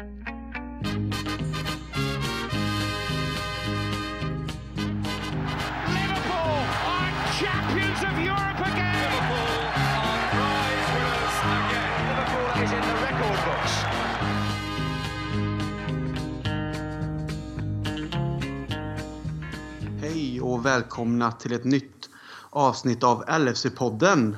Liverpool are champions of Europe again. Liverpool are prize winners again. Liverpool is in the record books. Hej och välkomna till ett nytt avsnitt av LFC-podden.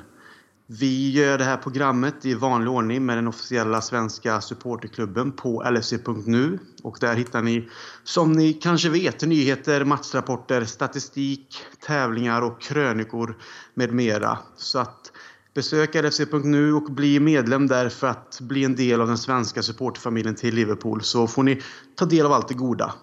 Vi gör det här programmet i vanlig ordning med den officiella svenska supporterklubben på lfc.nu. Och där hittar ni, som ni kanske vet, nyheter, matchrapporter, statistik, tävlingar och krönikor med mera. Så att besök lfc.nu och bli medlem där för att bli en del av den svenska supporterfamiljen till Liverpool så får ni ta del av allt det goda.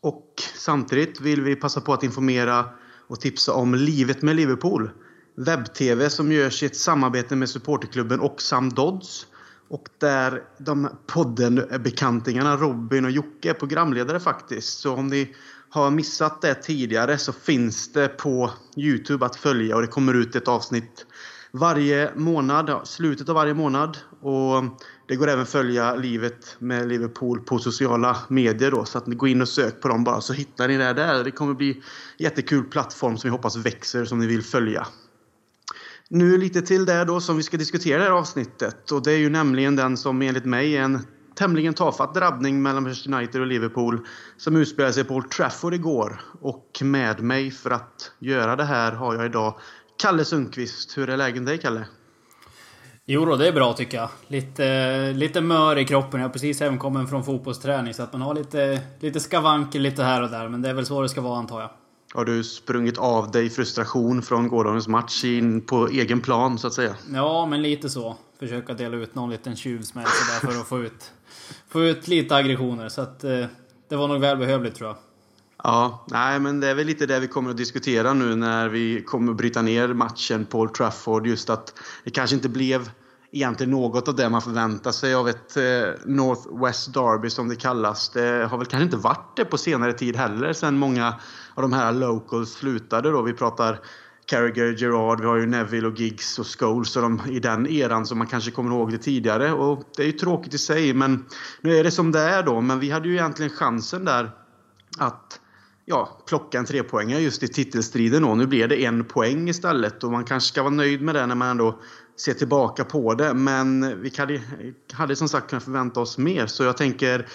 Och samtidigt vill vi passa på att informera och tipsa om Livet med Liverpool. Webb-TV som görs i ett samarbete med supporterklubben och Sam Dodds. Och där de podden-bekantingarna eh, Robin och Jocke är programledare faktiskt. Så om ni har missat det tidigare så finns det på Youtube att följa och det kommer ut ett avsnitt varje månad, slutet av varje månad. Och det går även att följa livet med Liverpool på sociala medier då. Så att ni går in och sök på dem bara så hittar ni det där. Det kommer bli en jättekul plattform som vi hoppas växer som ni vill följa. Nu lite till det då som vi ska diskutera i det här avsnittet. Och det är ju nämligen den som enligt mig är en tämligen tafatt drabbning mellan Manchester United och Liverpool som utspelade sig på Old Trafford igår. Och med mig för att göra det här har jag idag Kalle Sundqvist. Hur är läget med dig Kalle? Jo då, det är bra tycker jag. Lite, lite mör i kroppen. Jag har precis hemkommen från fotbollsträning så att man har lite, lite skavanker lite här och där. Men det är väl så det ska vara antar jag. Har du sprungit av dig frustration från gårdagens match in på egen plan så att säga? Ja, men lite så. Försöka dela ut någon liten tjuvsmäll sådär för att få ut, få ut lite aggressioner. Så att eh, det var nog välbehövligt tror jag. Ja, nej men det är väl lite det vi kommer att diskutera nu när vi kommer att bryta ner matchen på Old Trafford. Just att det kanske inte blev egentligen något av det man förväntar sig av ett eh, North West Derby som det kallas. Det har väl kanske inte varit det på senare tid heller sen många av de här locals slutade då. Vi pratar Carragher, Gerard, vi har ju Neville och Giggs och Scholes och de, i den eran som man kanske kommer ihåg det tidigare. Och det är ju tråkigt i sig men nu är det som det är då. Men vi hade ju egentligen chansen där att ja, plocka en trepoängare just i titelstriden. Då. Nu blir det en poäng istället och man kanske ska vara nöjd med det när man ändå se tillbaka på det. Men vi hade, hade som sagt kunnat förvänta oss mer. Så jag tänker,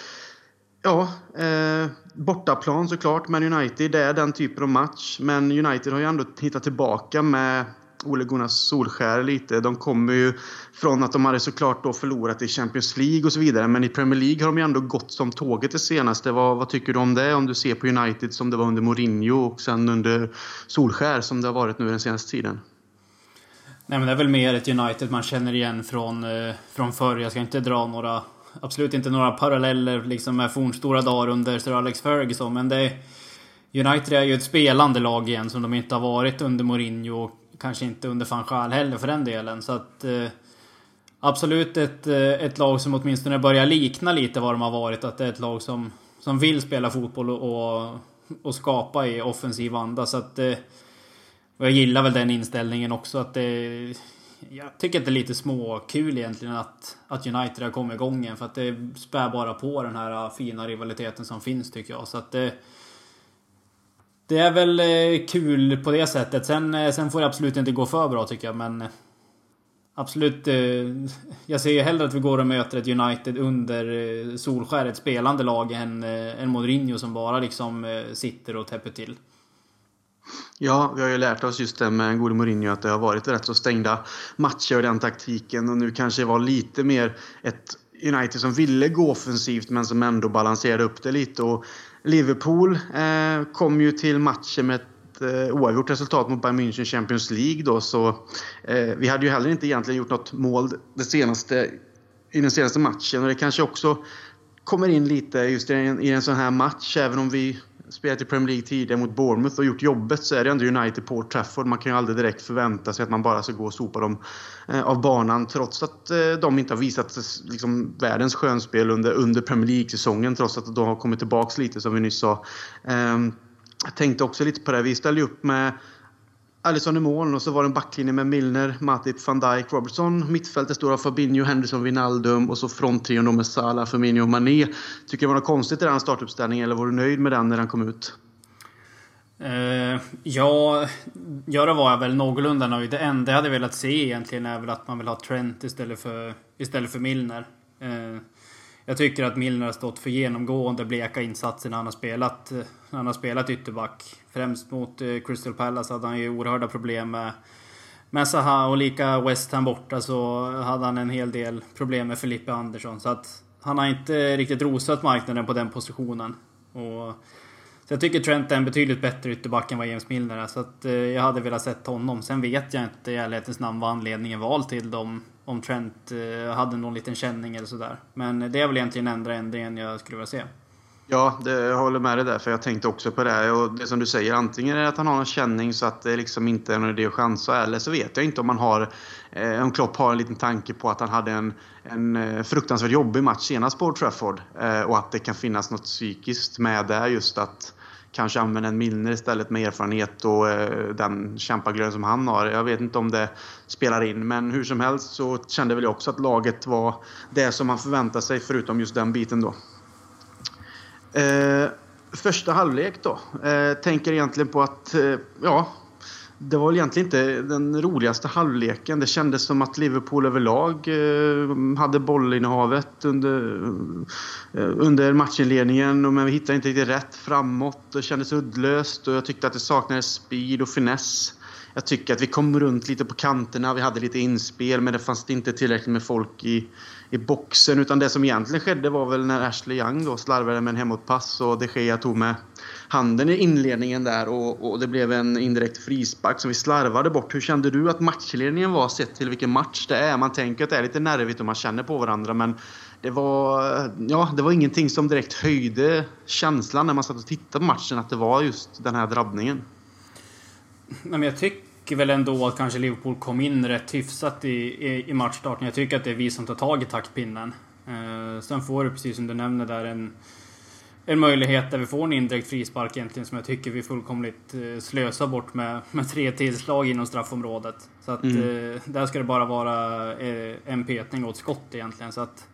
ja, eh, bortaplan såklart. Men United, det är den typen av match. Men United har ju ändå hittat tillbaka med Ole Gunnar Solskär lite. De kommer ju från att de hade såklart då förlorat i Champions League och så vidare. Men i Premier League har de ju ändå gått som tåget det senaste. Vad, vad tycker du om det? Om du ser på United som det var under Mourinho och sen under Solskär som det har varit nu den senaste tiden. Nej men det är väl mer ett United man känner igen från, eh, från förr. Jag ska inte dra några... Absolut inte några paralleller liksom med fornstora dagar under Sir Alex Ferguson. Men det... United är ju ett spelande lag igen som de inte har varit under Mourinho och kanske inte under van Gaal heller för den delen. Så att... Eh, absolut ett, eh, ett lag som åtminstone börjar likna lite vad de har varit. Att det är ett lag som, som vill spela fotboll och, och, och skapa i offensiv anda. Så att... Eh, och jag gillar väl den inställningen också att det... Jag tycker att det är lite småkul egentligen att, att United har kommit igång igen för att det spär bara på den här äh, fina rivaliteten som finns tycker jag. Så att det... Det är väl äh, kul på det sättet. Sen, äh, sen får det absolut inte gå för bra tycker jag men... Absolut. Jag ser ju hellre att vi går och möter ett United under eh, Solskär, ett spelande lag, än än Mourinho som bara liksom sitter och täpper till. Ja, vi har ju lärt oss just det med gode Mourinho att det har varit rätt så stängda matcher och den taktiken. Och nu kanske det var lite mer ett United som ville gå offensivt men som ändå balanserade upp det lite. Och Liverpool eh, kom ju till matchen med ett eh, oavgjort resultat mot Bayern München Champions League då. Så eh, vi hade ju heller inte egentligen gjort något mål det senaste, i den senaste matchen. Och det kanske också kommer in lite just i en, i en sån här match även om vi spelat i Premier League tidigare mot Bournemouth och gjort jobbet så är det ändå United på Trafford. Man kan ju aldrig direkt förvänta sig att man bara ska gå och sopa dem eh, av banan trots att eh, de inte har visat eh, liksom, världens skönspel under, under Premier League-säsongen trots att de har kommit tillbaks lite som vi nyss sa. Ehm, jag tänkte också lite på det. Vi ställde upp med Alisson i mål och så var det en backlinje med Milner, Matip, van Dijk, Robertson. Mittfältet står av Fabinho, Henderson, Wijnaldum och så fronttrion då med Salah, Firmino och Mané. Tycker du det var något konstigt i den startuppställningen eller var du nöjd med den när den kom ut? Uh, ja, ja, det var jag väl någorlunda nöjd. Det enda jag hade velat se egentligen är väl att man vill ha Trent istället för, istället för Milner. Uh, jag tycker att Milner har stått för genomgående bleka insatser när han har spelat, eh, han har spelat ytterback. Främst mot eh, Crystal Palace hade han ju oerhörda problem med, med Zaha och lika West Ham borta så hade han en hel del problem med Filippe Andersson. Så att han har inte riktigt rosat marknaden på den positionen. Och så jag tycker Trent är en betydligt bättre ytterback än vad James Milner är. Så att, eh, jag hade velat sett honom. Sen vet jag inte i ärlighetens namn vad anledningen var till dem. Om Trent eh, hade någon liten känning eller sådär. Men det är väl egentligen enda ändringen jag skulle vilja se. Ja, det, jag håller med dig där, för jag tänkte också på det. Och det som du säger, antingen är det att han har en känning så att det liksom inte är någon idé att chansa, eller så vet jag inte om man har, eh, om Klopp har en liten tanke på att han hade en, en eh, fruktansvärt jobbig match senast på Old Trafford. Eh, och att det kan finnas något psykiskt med det, just att kanske använda en Milner istället med erfarenhet och eh, den kämpaglöden som han har. Jag vet inte om det spelar in, men hur som helst så kände väl jag också att laget var det som man förväntade sig, förutom just den biten då. Eh, första halvlek då. Eh, tänker egentligen på att, eh, ja, det var väl egentligen inte den roligaste halvleken. Det kändes som att Liverpool överlag eh, hade bollinnehavet under, eh, under matchinledningen. Men vi hittade inte riktigt rätt framåt. Det kändes uddlöst och jag tyckte att det saknades speed och finess. Jag tycker att vi kom runt lite på kanterna. Vi hade lite inspel men det fanns inte tillräckligt med folk i, i boxen. Utan det som egentligen skedde var väl när Ashley Young då slarvade med en hemåtpass och de Gea tog med handen i inledningen där och, och, det blev en indirekt frispark som vi slarvade bort. Hur kände du att matchledningen var sett till vilken match det är? Man tänker att det är lite nervigt och man känner på varandra men det var, ja, det var ingenting som direkt höjde känslan när man satt och tittade på matchen att det var just den här drabbningen. Men jag tycker väl ändå att kanske Liverpool kom in rätt hyfsat i, i, i matchstarten. Jag tycker att det är vi som tar tag i taktpinnen. Eh, sen får du, precis som du nämner där, en en möjlighet där vi får en indirekt frispark egentligen som jag tycker vi fullkomligt eh, slösar bort med, med tre tillslag inom straffområdet. Så att mm. eh, där ska det bara vara eh, en petning åt skott egentligen. Så att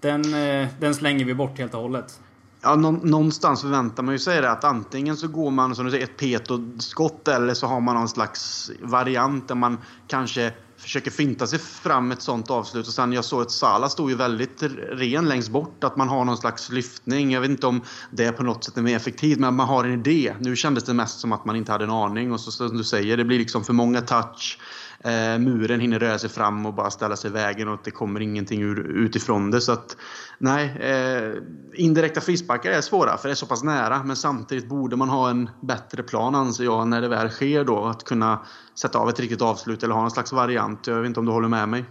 den, eh, den slänger vi bort helt och hållet. Ja, någonstans förväntar man ju sig det att antingen så går man som du säger ett peto-skott eller så har man någon slags variant där man kanske försöker finta sig fram ett sånt avslut. Och sen jag såg att Sala stod ju väldigt ren längst bort. Att man har någon slags lyftning. Jag vet inte om det på något sätt är mer effektivt, men man har en idé. Nu kändes det mest som att man inte hade en aning. Och så som du säger, det blir liksom för många touch. Eh, muren hinner röra sig fram och bara ställa sig i vägen och det kommer ingenting ur, utifrån det. Så att, nej, eh, indirekta frisparkar är svåra för det är så pass nära. Men samtidigt borde man ha en bättre plan anser jag när det väl sker då. Att kunna sätta av ett riktigt avslut eller ha en slags variant. Jag vet inte om du håller med mig?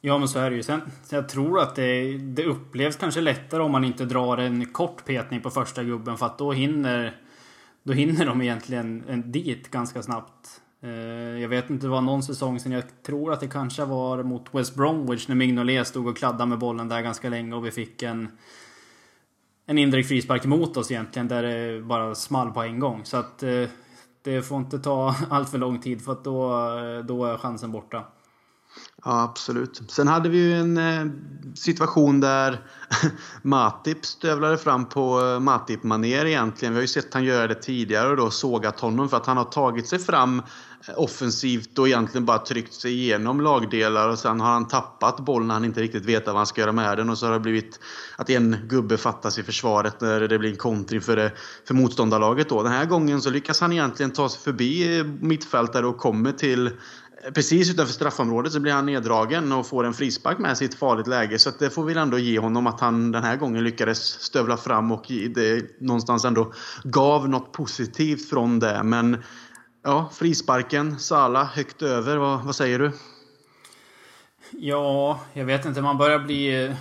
Ja men så är det ju. Sen, jag tror att det, det upplevs kanske lättare om man inte drar en kort petning på första gubben för att då hinner, då hinner de egentligen dit ganska snabbt. Eh, jag vet inte, det var någon säsong sen, jag tror att det kanske var mot West Bromwich när Mignolet stod och kladdade med bollen där ganska länge och vi fick en en indirekt frispark emot oss egentligen där det bara small på en gång. Så att eh, det får inte ta allt för lång tid för att då, då är chansen borta. Ja, absolut. Sen hade vi ju en eh, situation där Matip stövlade fram på eh, Matip-manér egentligen. Vi har ju sett han göra det tidigare och då sågat honom för att han har tagit sig fram eh, offensivt och egentligen bara tryckt sig igenom lagdelar och sen har han tappat bollen när han inte riktigt vet vad han ska göra med den och så har det blivit att en gubbe fattas i försvaret när det blir en kontring för, det, för motståndarlaget då. Den här gången så lyckas han egentligen ta sig förbi eh, mittfältare och kommer till Precis utanför straffområdet så blir han neddragen och får en frispark med sig i ett farligt läge. Så det får vi ändå ge honom att han den här gången lyckades stövla fram och det någonstans ändå gav något positivt från det. Men ja, frisparken, Sala högt över. Vad, vad säger du? Ja, jag vet inte. Man börjar bli...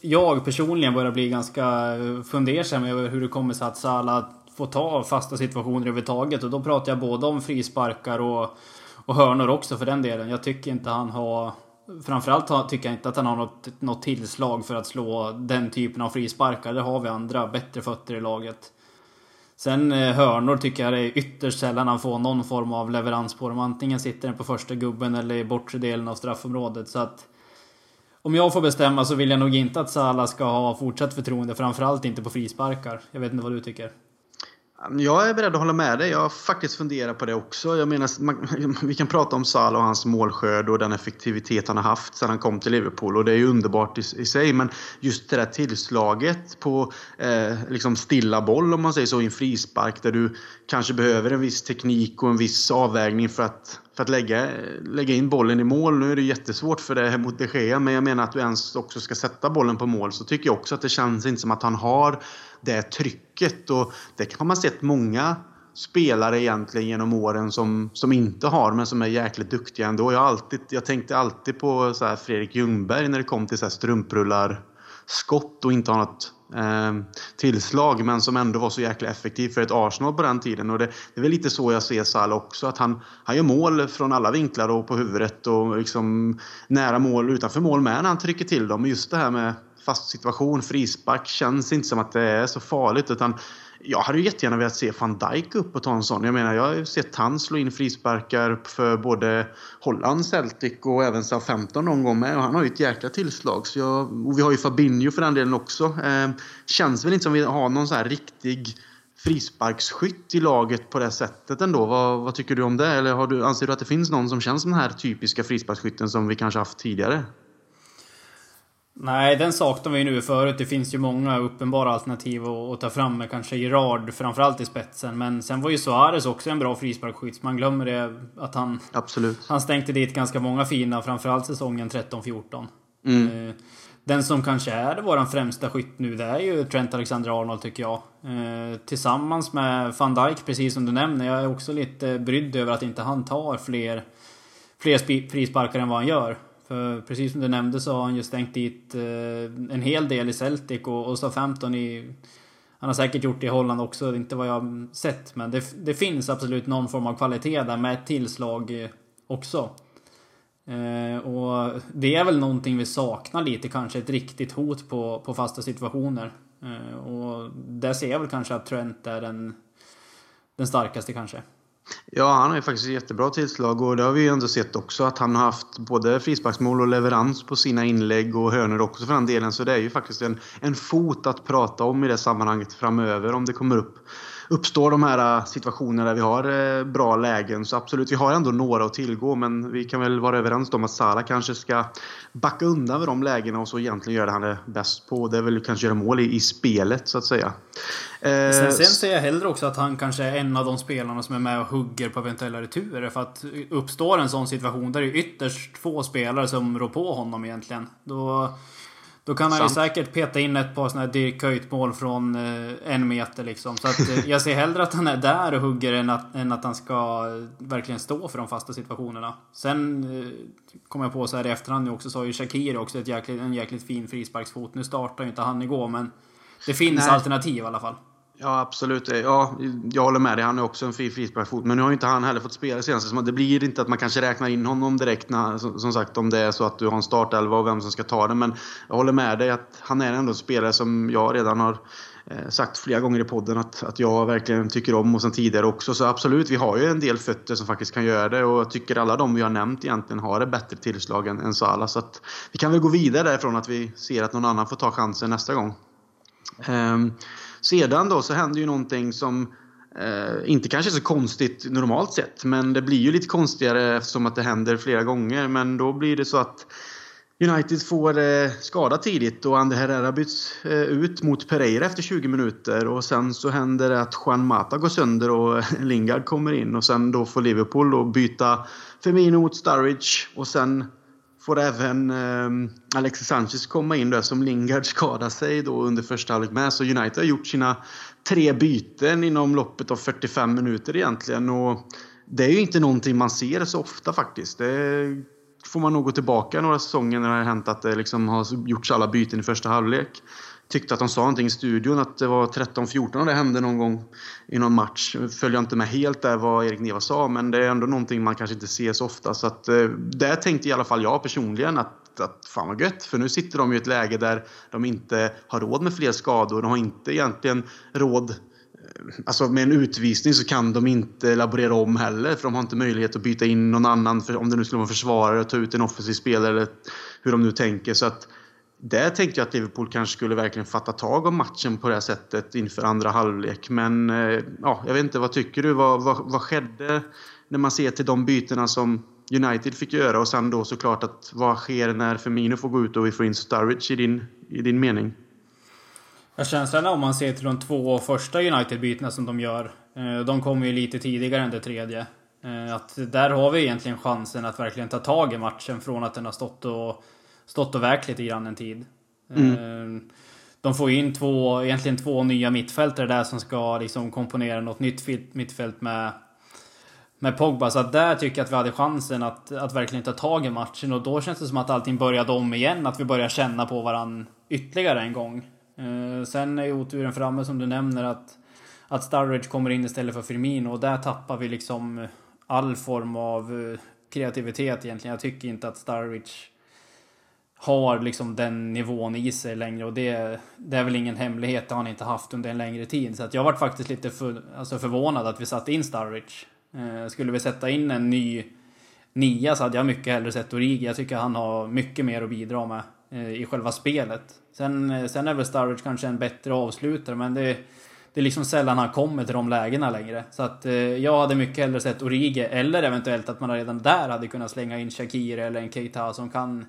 Jag personligen börjar bli ganska fundersam över hur det kommer sig att Sala får ta fasta situationer överhuvudtaget. Och då pratar jag både om frisparkar och och hörnor också för den delen. Jag tycker inte han har... Framförallt tycker jag inte att han har något, något tillslag för att slå den typen av frisparkar. Där har vi andra bättre fötter i laget. Sen eh, hörnor tycker jag det är ytterst sällan han får någon form av leverans på dem. Antingen sitter den på första gubben eller i bortre delen av straffområdet. Så att om jag får bestämma så vill jag nog inte att Salah ska ha fortsatt förtroende. Framförallt inte på frisparkar. Jag vet inte vad du tycker? Jag är beredd att hålla med dig. Jag har faktiskt funderat på det också. Jag menar, man, vi kan prata om Salah och hans målskörd och den effektivitet han har haft sedan han kom till Liverpool. Och det är ju underbart i, i sig. Men just det där tillslaget på eh, liksom stilla boll, om man säger så, i en frispark där du kanske behöver en viss teknik och en viss avvägning för att, för att lägga, lägga in bollen i mål. Nu är det jättesvårt för det här mot de Gea, men jag menar att du ens också ska sätta bollen på mål. Så tycker jag också att det känns inte som att han har det trycket. Och det har man sett många spelare egentligen genom åren som, som inte har, men som är jäkligt duktiga ändå. Jag, alltid, jag tänkte alltid på så Fredrik Ljungberg när det kom till så strumprullar skott och inte ha något eh, tillslag men som ändå var så jäkla effektiv för ett Arsenal på den tiden. Och det, det är väl lite så jag ser Salah också. Att han, han gör mål från alla vinklar och på huvudet och liksom nära mål utanför mål med när han trycker till dem. Just det här med fast situation, frispark, känns inte som att det är så farligt. Utan jag hade ju jättegärna velat se van Dijk upp och ta en sån. Jag menar, jag har ju sett han slå in frisparkar för både Holland, Celtic och även SA-15 någon gång med. Och han har ju ett jäkla tillslag. Så jag, och vi har ju Fabinho för den delen också. Eh, känns väl inte som vi har någon så här riktig frisparksskytt i laget på det sättet ändå. Vad, vad tycker du om det? Eller har du, anser du att det finns någon som känns som den här typiska frisparksskytten som vi kanske haft tidigare? Nej, den saknar vi nu förut. Det finns ju många uppenbara alternativ att, ta fram med kanske Gerard framförallt i spetsen. Men sen var ju Suarez också en bra frisparksskytt. Man glömmer det att han... Absolut. Han stänkte dit ganska många fina, framförallt säsongen 13-14. Mm. Eh, den som kanske är vår främsta skytt nu, det är ju Trent Alexander-Arnold tycker jag. Eh, tillsammans med van Dijk, precis som du nämner. Jag är också lite brydd över att inte han tar fler, fler frisparkar än vad han gör. För precis som du nämnde så har han ju stängt dit eh, en hel del i Celtic och, och 15 i... Han har säkert gjort det i Holland också, inte vad jag har sett. Men det, det finns absolut någon form av kvalitet där med ett tillslag eh, också. Eh, och det är väl någonting vi saknar lite kanske, ett riktigt hot på, på fasta situationer. Eh, och där ser jag väl kanske att Trent är den, den starkaste kanske. Ja, han har ju faktiskt ett jättebra tillslag och det har vi ju ändå sett också att han har haft både frisparksmål och leverans på sina inlägg och hörnor också för den delen. Så det är ju faktiskt en, en fot att prata om i det sammanhanget framöver om det kommer upp uppstår de här äh, situationerna där vi har äh, bra lägen. Så absolut, vi har ändå några att tillgå men vi kan väl vara överens om att Salah kanske ska backa undan vid de lägena och så egentligen göra det han är bäst på. Det är väl kanske göra mål i, i spelet så att säga. Sen, sen ser jag hellre också att han kanske är en av de spelarna som är med och hugger på eventuella returer. För att uppstår en sån situation där det är ytterst få spelare som rår på honom egentligen. Då då kan han ju säkert peta in ett par sådana här Dirk Kuyt-mål från eh, en meter liksom. Så att, eh, jag ser hellre att han är där och hugger än att, än att han ska eh, verkligen stå för de fasta situationerna. Sen eh, kom jag på så här i efterhand nu också, så har ju Shakiri också ett jäkligt, en jäkligt fin frisparksfot. Nu startar ju inte han igår men det finns Nej. alternativ i alla fall. Ja, absolut. Ja, jag håller med dig. Han är också en fri frisparksfot. Men nu har ju inte han heller fått spela senast. Så det blir inte att man kanske räknar in honom direkt när, som sagt, om det är så att du har en startelva och vem som ska ta den. Men jag håller med dig att han är ändå en spelare som jag redan har eh, sagt flera gånger i podden att, att jag verkligen tycker om och sen tidigare också. Så absolut, vi har ju en del fötter som faktiskt kan göra det och jag tycker alla de vi har nämnt egentligen har ett bättre tillslag än, än Salah. Så att vi kan väl gå vidare därifrån att vi ser att någon annan får ta chansen nästa gång. Um, sedan då så händer ju någonting som eh, inte kanske är så konstigt normalt sett, men det blir ju lite konstigare eftersom att det händer flera gånger. Men då blir det så att United får eh, skada tidigt och Ander Herrera byts eh, ut mot Pereira efter 20 minuter. Och sen så händer det att Juan Mata går sönder och Lingard kommer in. Och sen då får Liverpool då byta Firmino mot Sturridge. Och sen får även eh, Alexis Sanchez komma in där som Lingard skadar sig då under första halvlek med. Så United har gjort sina tre byten inom loppet av 45 minuter egentligen. Och det är ju inte någonting man ser så ofta faktiskt. Det får man nog gå tillbaka några säsonger när det har hänt att det liksom har gjorts alla byten i första halvlek tyckte att de sa någonting i studion att det var 13-14 och det hände någon gång i någon match. Följer inte med helt där vad Erik Neva sa men det är ändå någonting man kanske inte ser så ofta. Så att, eh, där tänkte i alla fall jag personligen att, att fan vad gött för nu sitter de i ett läge där de inte har råd med fler skador. De har inte egentligen råd eh, Alltså med en utvisning så kan de inte laborera om heller för de har inte möjlighet att byta in någon annan för, om det nu skulle vara försvarare och ta ut en offensiv spelare eller hur de nu tänker. Så att där tänkte jag att Liverpool kanske skulle verkligen fatta tag om matchen på det här sättet inför andra halvlek. Men eh, ja, jag vet inte, vad tycker du? Vad, vad, vad skedde när man ser till de bytena som United fick göra och sen då såklart att vad sker när Firmino får gå ut och vi får in Sturridge i din, i din mening? Ja, känslan om man ser till de två första United-bytena som de gör. Eh, de kommer ju lite tidigare än det tredje. Eh, att där har vi egentligen chansen att verkligen ta tag i matchen från att den har stått och, stått och vägt lite grann en tid. Mm. De får in två, egentligen två nya mittfältare där som ska liksom komponera något nytt mittfält med med Pogba. Så att där tycker jag att vi hade chansen att, att verkligen ta tag i matchen. Och då känns det som att allting började om igen. Att vi börjar känna på varann ytterligare en gång. Uh, sen är oturen framme som du nämner att, att Sturridge kommer in istället för Firmino. Och där tappar vi liksom all form av uh, kreativitet egentligen. Jag tycker inte att Sturridge har liksom den nivån i sig längre och det, det är väl ingen hemlighet, det har han inte haft under en längre tid. Så att jag varit faktiskt lite för, alltså förvånad att vi satte in Sturridge. Eh, skulle vi sätta in en ny nia så hade jag mycket hellre sett Origi. Jag tycker han har mycket mer att bidra med eh, i själva spelet. Sen, eh, sen är väl Sturridge kanske en bättre avslutare men det, det är liksom sällan han kommer till de lägena längre. Så att eh, jag hade mycket hellre sett Origi eller eventuellt att man redan där hade kunnat slänga in Shakir eller en Keita som kan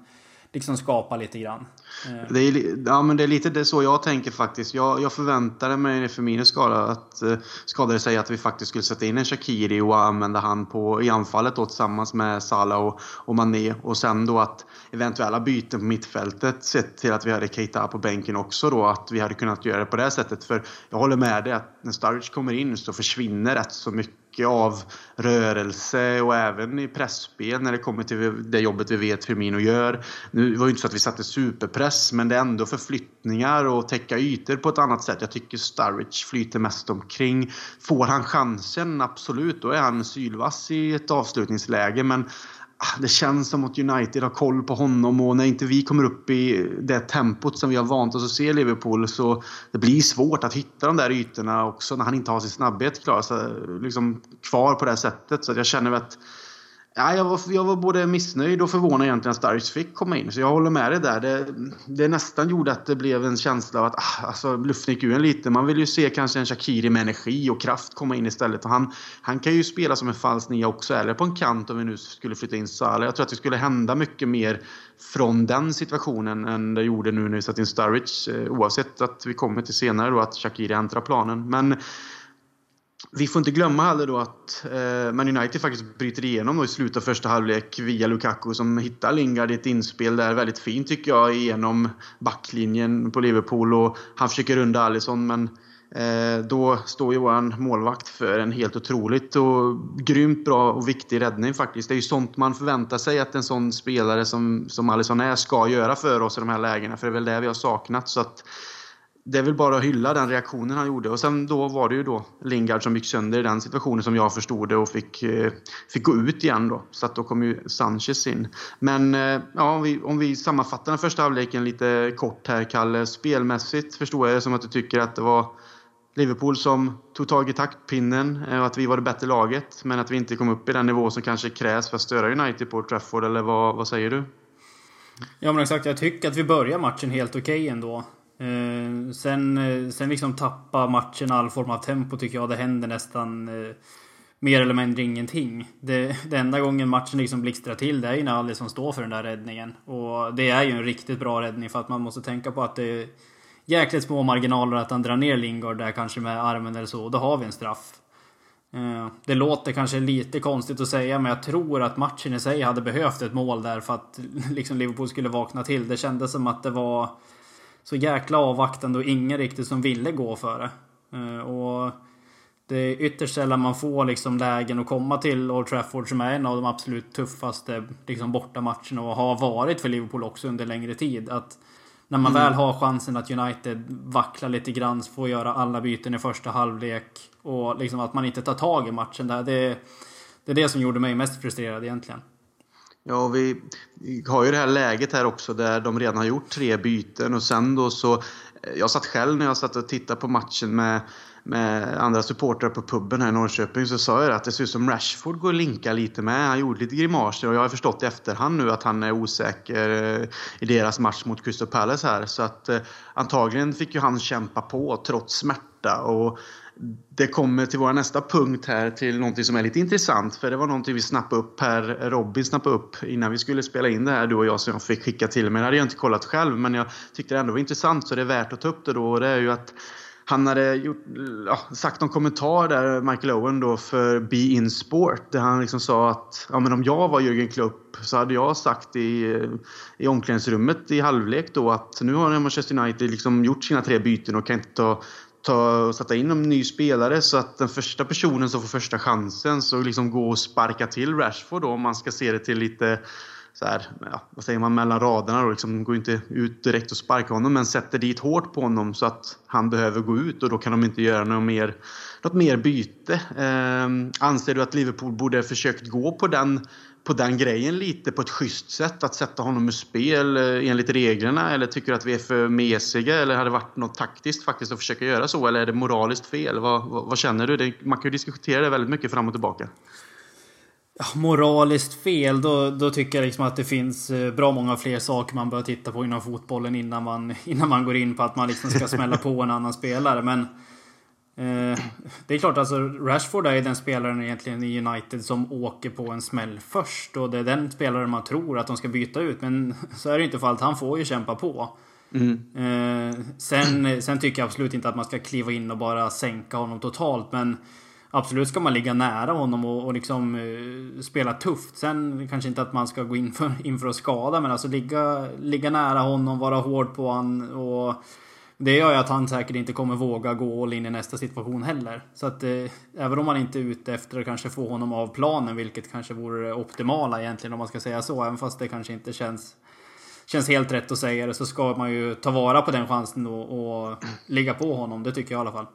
liksom skapa lite grann. Eh, det är, ja, men det är lite det så jag tänker faktiskt. Jag, jag förväntade mig för min skada att eh, skadade sig att vi faktiskt skulle sätta in en Shakiri och använda han på, i anfallet då, tillsammans med Salah och, och Mané. Och sen då att eventuella byten på mittfältet sett till att vi hade Keita på bänken också då. Att vi hade kunnat göra det på det sättet. För jag håller med dig att när Sturridge kommer in så försvinner rätt så mycket mycket av rörelse och även i pressspel när det kommer till det jobbet vi vet Firmino gör. Nu var det inte så att vi satte superpress men det är ändå förflyttningar och täcka ytor på ett annat sätt. Jag tycker Sturridge flyter mest omkring. Får han chansen, absolut, då är han sylvass i ett avslutningsläge men Ah, det känns som att United har koll på honom och när inte vi kommer upp i det tempot som vi har vant oss att se i Liverpool så det blir svårt att hitta de där ytorna också när han inte har sin snabbhet klar, så, liksom, kvar på det sättet. Så jag känner att Ja, jag, var, jag var både missnöjd och förvånad egentligen att Sturridge fick komma in. Så jag håller med dig där. Det, det nästan gjorde att det blev en känsla av att ah, alltså, luften gick ur en lite. Man vill ju se kanske en Shakiri med energi och kraft komma in istället. Och han, han kan ju spela som en falsk nia också, eller på en kant om vi nu skulle flytta in Salah. Jag tror att det skulle hända mycket mer från den situationen än det gjorde nu när vi satte in Sturridge. Eh, oavsett att vi kommer till senare då att Shakiri äntrar planen. Men vi får inte glömma heller då att eh, Man United faktiskt bryter igenom i slutet av första halvlek via Lukaku som hittar Lingard i ett inspel där väldigt fint tycker jag genom backlinjen på Liverpool och han försöker runda Alisson men eh, då står ju våran målvakt för en helt otroligt och grymt bra och viktig räddning faktiskt. Det är ju sånt man förväntar sig att en sån spelare som, som Alisson är ska göra för oss i de här lägena för det är väl det vi har saknat så att det är väl bara att hylla den reaktionen han gjorde. Och sen då var det ju då Lingard som gick sönder i den situationen som jag förstod det och fick, eh, fick gå ut igen då. Så att då kom ju Sanchez in. Men eh, ja, om vi, om vi sammanfattar den första halvleken lite kort här, Kalle. Spelmässigt förstår jag det som att du tycker att det var Liverpool som tog tag i taktpinnen eh, och att vi var det bättre laget. Men att vi inte kom upp i den nivå som kanske krävs för att störa United på Trafford. Eller vad, vad säger du? Ja men exakt, jag tycker att vi börjar matchen helt okej okay ändå. Eh, sen, eh, sen liksom tappa matchen all form av tempo tycker jag det händer nästan eh, mer eller mindre ingenting. Det, det enda gången matchen liksom blixtrar till det är ju när Alisson står för den där räddningen. Och det är ju en riktigt bra räddning för att man måste tänka på att det är jäkligt små marginaler att han drar ner Lingard där kanske med armen eller så. Och Då har vi en straff. Eh, det låter kanske lite konstigt att säga men jag tror att matchen i sig hade behövt ett mål där för att liksom Liverpool skulle vakna till. Det kändes som att det var så jäkla avvaktande och ingen riktigt som ville gå för det. Eh, och det är ytterst sällan man får liksom lägen att komma till Old Trafford som är en av de absolut tuffaste liksom bortamatcherna och har varit för Liverpool också under längre tid. Att när man mm. väl har chansen att United vacklar lite grann, får göra alla byten i första halvlek och liksom att man inte tar tag i matchen där. Det, det är det som gjorde mig mest frustrerad egentligen. Ja, vi har ju det här läget här också där de redan har gjort tre byten och sen då så eh, jag satt själv när jag satt och tittade på matchen med, med andra supportrar på puben här i Norrköping så sa jag att det ser ut som Rashford går och linkar lite med. Han gjorde lite grimaser och jag har förstått i efterhand nu att han är osäker eh, i deras match mot Crystal Palace här. Så att eh, antagligen fick ju han kämpa på trots smärta. Och det kommer till vår nästa punkt här till någonting som är lite intressant. För det var någonting vi snappade upp här, Robin snappade upp innan vi skulle spela in det här du och jag som jag fick skicka till mig. Det hade jag inte kollat själv men jag tyckte det ändå var intressant så det är värt att ta upp det då. Och det är ju att han hade gjort, ja, sagt någon kommentar där, Michael Owen då, för Be In Sport. Där han liksom sa att ja, men om jag var Jürgen Klopp så hade jag sagt i, i omklädningsrummet i halvlek då att nu har Manchester United liksom gjort sina tre byten och kan inte ta ta sätta in en ny spelare så att den första personen som får första chansen så liksom gå och sparka till Rashford då om man ska se det till lite så här, ja, vad säger man, mellan raderna då, liksom går inte ut direkt och sparkar honom men sätter dit hårt på honom så att han behöver gå ut och då kan de inte göra något mer, något mer byte. Eh, anser du att Liverpool borde försökt gå på den på den grejen lite på ett schysst sätt? Att sätta honom ur spel eh, enligt reglerna? Eller tycker du att vi är för mesiga? Eller har det varit något taktiskt faktiskt att försöka göra så? Eller är det moraliskt fel? Vad, vad, vad känner du? Det, man kan ju diskutera det väldigt mycket fram och tillbaka. Ja, moraliskt fel, då, då tycker jag liksom att det finns eh, bra många fler saker man bör titta på inom fotbollen innan man, innan man går in på att man liksom ska smälla på en annan spelare. Men Eh, det är klart, alltså Rashford är den spelaren egentligen i United som åker på en smäll först. Och det är den spelaren man tror att de ska byta ut. Men så är det inte fallet. Han får ju kämpa på. Mm. Eh, sen, sen tycker jag absolut inte att man ska kliva in och bara sänka honom totalt. Men absolut ska man ligga nära honom och, och liksom uh, spela tufft. Sen kanske inte att man ska gå in för, in för att skada. Men alltså ligga, ligga nära honom, vara hård på honom och det gör ju att han säkert inte kommer våga gå all in i nästa situation heller. Så att eh, även om man inte är ute efter att kanske få honom av planen, vilket kanske vore det optimala egentligen om man ska säga så, även fast det kanske inte känns Känns helt rätt att säga det så ska man ju ta vara på den chansen och, och ligga på honom. Det tycker jag i alla fall.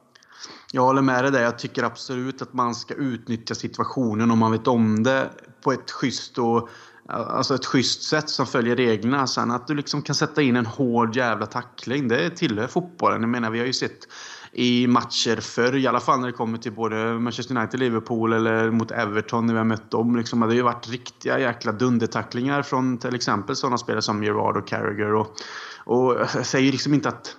Jag håller med dig där. Jag tycker absolut att man ska utnyttja situationen om man vet om det på ett schysst och Alltså ett schysst sätt som följer reglerna. Sen att du liksom kan sätta in en hård jävla tackling, det tillhör fotbollen. Jag menar, vi har ju sett i matcher förr, i alla fall när det kommer till både Manchester United, Liverpool eller mot Everton när vi har mött dem. Liksom, det har ju varit riktiga jäkla dundertacklingar från till exempel sådana spelare som Gerard och Carragher. Och, och jag säger liksom inte att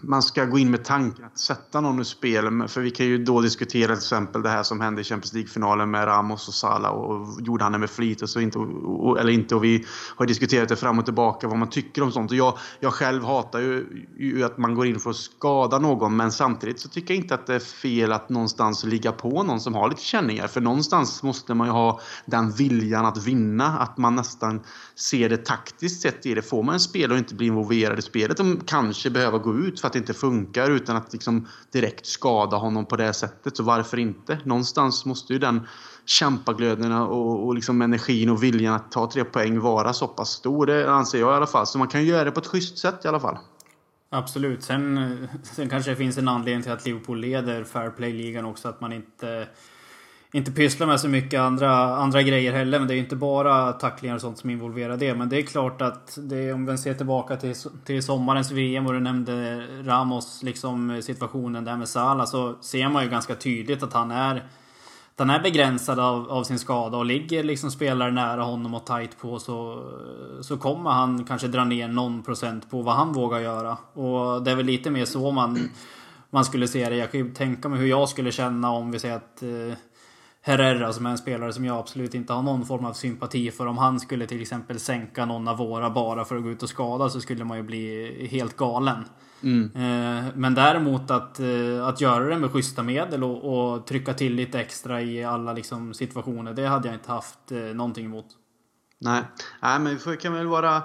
man ska gå in med tanken att sätta någon ur spel. För vi kan ju då diskutera till exempel det här som hände i Champions League-finalen med Ramos och Salah. Och gjorde han det med flit och så inte, eller inte? Och vi har diskuterat det fram och tillbaka vad man tycker om sånt. Och jag, jag själv hatar ju, ju att man går in för att skada någon. Men samtidigt så tycker jag inte att det är fel att någonstans ligga på någon som har lite känningar. För någonstans måste man ju ha den viljan att vinna. Att man nästan ser det taktiskt sett i det. Får man en spelare och inte blir involverad i spelet och kanske behöver gå ut för att det inte funkar utan att liksom direkt skada honom på det sättet. Så varför inte? Någonstans måste ju den kämpaglöden och, och liksom energin och viljan att ta tre poäng vara så pass stor. Det anser jag i alla fall. Så man kan göra det på ett schysst sätt i alla fall. Absolut. Sen, sen kanske det finns en anledning till att Liverpool leder Fair Play-ligan också. Att man inte inte pysslar med så mycket andra, andra grejer heller. Men det är ju inte bara tacklingar och sånt som involverar det. Men det är klart att det, om vi ser tillbaka till, till sommarens VM och du nämnde Ramos liksom situationen där med Salah. Så ser man ju ganska tydligt att han är han är begränsad av, av sin skada och ligger liksom spelare nära honom och tight på så, så kommer han kanske dra ner någon procent på vad han vågar göra. Och det är väl lite mer så man, man skulle se det. Jag kan ju tänka mig hur jag skulle känna om vi säger att eh, Herrera som är en spelare som jag absolut inte har någon form av sympati för. Om han skulle till exempel sänka någon av våra bara för att gå ut och skada så skulle man ju bli helt galen. Mm. Eh, men däremot att, eh, att göra det med schyssta medel och, och, trycka till lite extra i alla liksom situationer. Det hade jag inte haft eh, någonting emot. Nej, Nej men vi kan väl vara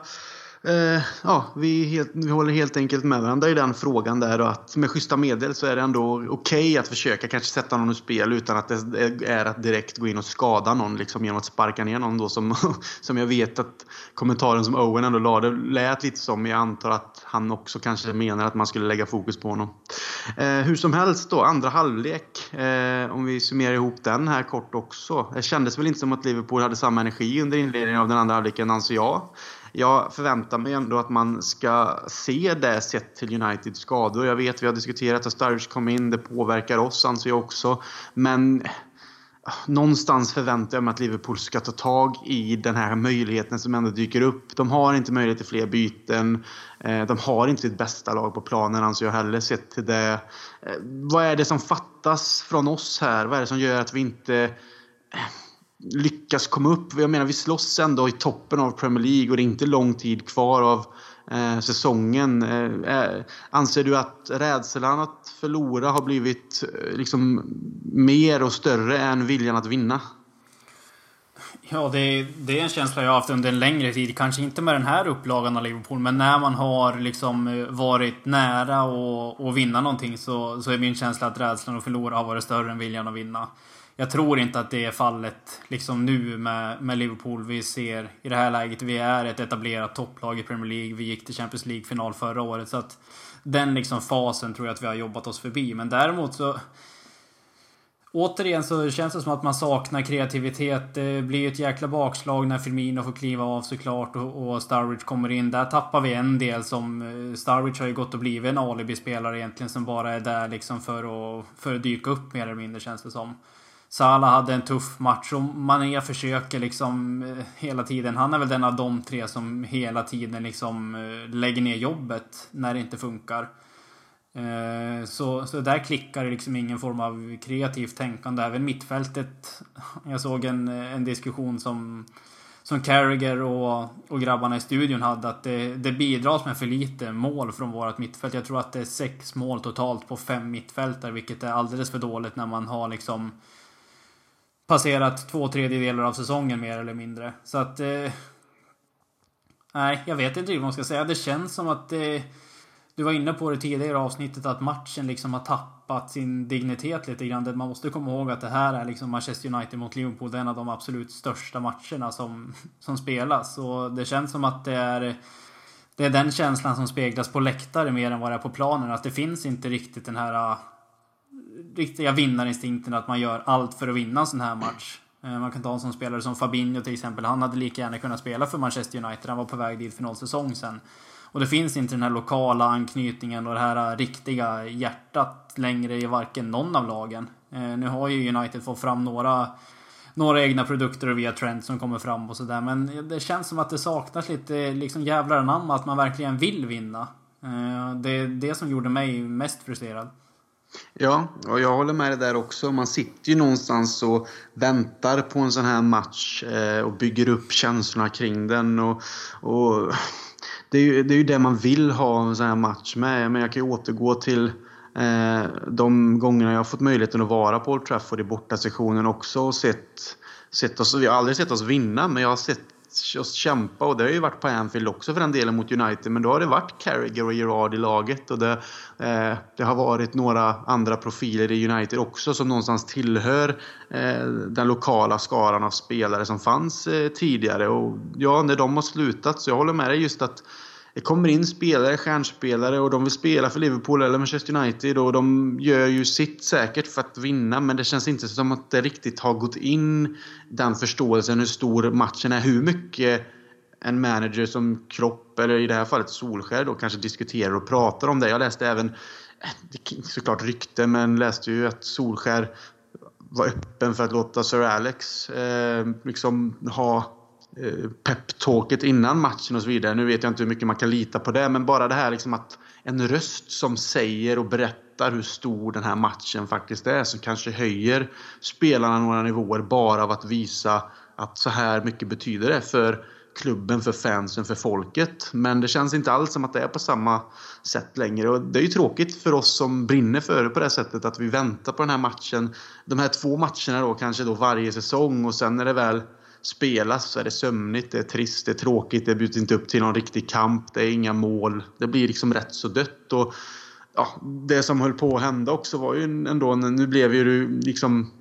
Eh, ja, vi, helt, vi, håller helt enkelt med varandra i den frågan där och att med schyssta medel så är det ändå okej okay att försöka kanske sätta någon ur spel utan att det är att direkt gå in och skada någon liksom genom att sparka ner någon då som, som jag vet att kommentaren som Owen ändå lade lät lite som. Jag antar att han också kanske menar att man skulle lägga fokus på honom. Eh, hur som helst då, andra halvlek. Eh, om vi summerar ihop den här kort också. Det kändes väl inte som att Liverpool hade samma energi under inledningen av den andra halvleken anser jag jag förväntar mig ändå att man ska se det sett till Uniteds skador. Jag vet, vi har diskuterat att Sturridge kom in, det påverkar oss anser jag också. Men eh, någonstans förväntar jag mig att Liverpool ska ta tag i den här möjligheten som ändå dyker upp. De har inte möjlighet till fler byten. Eh, de har inte sitt bästa lag på planen anser jag heller sett till det. Eh, vad är det som fattas från oss här? Vad är det som gör att vi inte lyckas komma upp? Jag menar vi slåss ändå i toppen av Premier League och det är inte lång tid kvar av eh, säsongen. Eh, eh, anser du att rädslan att förlora har blivit eh, liksom mer och större än viljan att vinna? Ja, det, det är en känsla jag har haft under en längre tid. Kanske inte med den här upplagan av Liverpool, men när man har liksom eh, varit nära att vinna någonting så, så är min känsla att rädslan att förlora har varit större än viljan att vinna jag tror inte att det är fallet liksom nu med, med Liverpool. Vi ser i det här läget, vi är ett etablerat topplag i Premier League. Vi gick till Champions League-final förra året. Så att den liksom fasen tror jag att vi har jobbat oss förbi. Men däremot så... Återigen så känns det som att man saknar kreativitet. Det blir ett jäkla bakslag när Firmino får kliva av såklart och, och kommer in. Där tappar vi en del som... Eh, Starwich har ju gått och blivit en alibi-spelare egentligen som bara är där liksom för att, för att dyka upp mer eller mindre känns det som. Salah hade en tuff match och Mané försöker liksom eh, hela tiden. Han är väl den av de tre som hela tiden liksom eh, lägger ner jobbet när det inte funkar. Eh, så, så där klickar det liksom ingen form av kreativt tänkande. Även mittfältet. Jag såg en, en diskussion som, som Carragher och, och grabbarna i studion hade. Att det, det bidras med för lite mål från vårt mittfält. Jag tror att det är sex mål totalt på fem mittfältare. Vilket är alldeles för dåligt när man har liksom passerat två tredjedelar av säsongen mer eller mindre. Så att... Eh, nej, jag vet inte vad man ska säga. Det känns som att... Eh, du var inne på det tidigare avsnittet att matchen liksom har tappat sin dignitet lite grann. Man måste komma ihåg att det här är liksom Manchester United mot Liverpool. Det är en av de absolut största matcherna som, som spelas. Och det känns som att det är... Det är den känslan som speglas på läktare mer än vad det är på planen. Att det finns inte riktigt den här riktiga vinnarinstinkten att man gör allt för att vinna en sån här match. Eh, man kan ta en sån spelare som Fabinho till exempel. Han hade lika gärna kunnat spela för Manchester United. Han var på väg dit för noll säsong sen. Och det finns inte den här lokala anknytningen och det här eh, riktiga hjärtat längre i varken någon av lagen. Eh, nu har ju United fått fram några, några egna produkter via Trent som kommer fram och sådär. Men det känns som att det saknas lite liksom jävlar anamma att man verkligen vill vinna. Det är det som gjorde mig mest frustrerad. Ja, och jag håller med dig där också. Man sitter ju någonstans och väntar på en sån här match eh, och bygger upp känslorna kring den. Och, och det, är ju, det är ju det man vill ha en sån här match med. Men jag kan ju återgå till eh, de gångerna jag har fått möjligheten att vara på Old Trafford i bortasektionen också och sett, sett oss, vi har aldrig sett oss vinna, men jag har sett just kämpa. Och det har ju varit på Anfield också för den delen mot United. Men då har det varit Carragher och Gerard i laget. Och det, eh, det har varit några andra profiler i United också som någonstans tillhör eh, den lokala skaran av spelare som fanns eh, tidigare. Och ja, när de har slutat så jag håller med dig just att det kommer in spelare, stjärnspelare och de vill spela för Liverpool eller Manchester United och de gör ju sitt säkert för att vinna men det känns inte som att det riktigt har gått in den förståelsen hur stor matchen är. Hur mycket en manager som Kropp eller i det här fallet Solskär då kanske diskuterar och pratar om det. Jag läste även, eh, såklart rykte, men läste ju att Solskär var öppen för att låta Sir Alex eh, liksom ha Eh, peptalket innan matchen och så vidare. Nu vet jag inte hur mycket man kan lita på det, men bara det här liksom att en röst som säger och berättar hur stor den här matchen faktiskt är, som kanske höjer spelarna några nivåer bara av att visa att så här mycket betyder det för klubben, för fansen, för folket. Men det känns inte alls som att det är på samma sätt längre. Och det är ju tråkigt för oss som brinner för det på det sättet att vi väntar på den här matchen. De här två matcherna då kanske då varje säsong och sen när det väl spelas så är det sömnigt, det är trist, det är tråkigt, det bjuds inte upp till någon riktig kamp, det är inga mål. Det blir liksom rätt så dött. Och, ja, det som höll på att hända också var ju ändå, nu blev ju liksom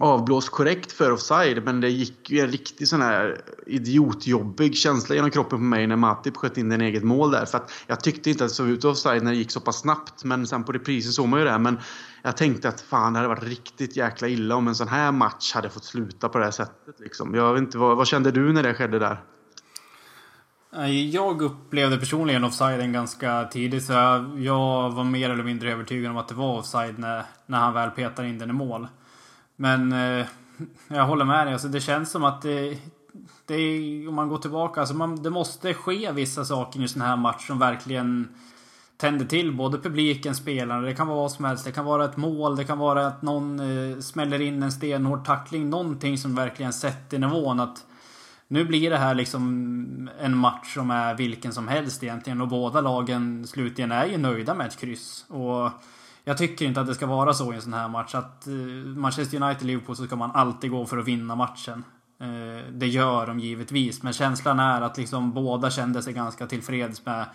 avblåst korrekt för offside men det gick ju en riktig sån här idiotjobbig känsla genom kroppen på mig när Matip sköt in den eget mål där. För att jag tyckte inte att det såg ut offside när det gick så pass snabbt men sen på reprisen såg man ju det. Men jag tänkte att fan det hade varit riktigt jäkla illa om en sån här match hade fått sluta på det här sättet. Liksom. Jag vet inte, vad, vad kände du när det skedde där? Jag upplevde personligen offsiden ganska tidigt. Så jag var mer eller mindre övertygad om att det var offside när, när han väl petade in den i mål. Men eh, jag håller med dig. Alltså, det känns som att det, det är, om man går tillbaka, alltså man, det måste ske vissa saker i en sån här match som verkligen tänder till både publiken, spelarna. Det kan vara vad som helst. Det kan vara ett mål, det kan vara att någon eh, smäller in en stenhård tackling. Någonting som verkligen sätter nivån. Att nu blir det här liksom en match som är vilken som helst egentligen. Och båda lagen slutligen är ju nöjda med ett kryss. Och jag tycker inte att det ska vara så i en sån här match. Att eh, Manchester United-Liverpool så ska man alltid gå för att vinna matchen. Eh, det gör de givetvis, men känslan är att liksom båda kände sig ganska tillfreds med,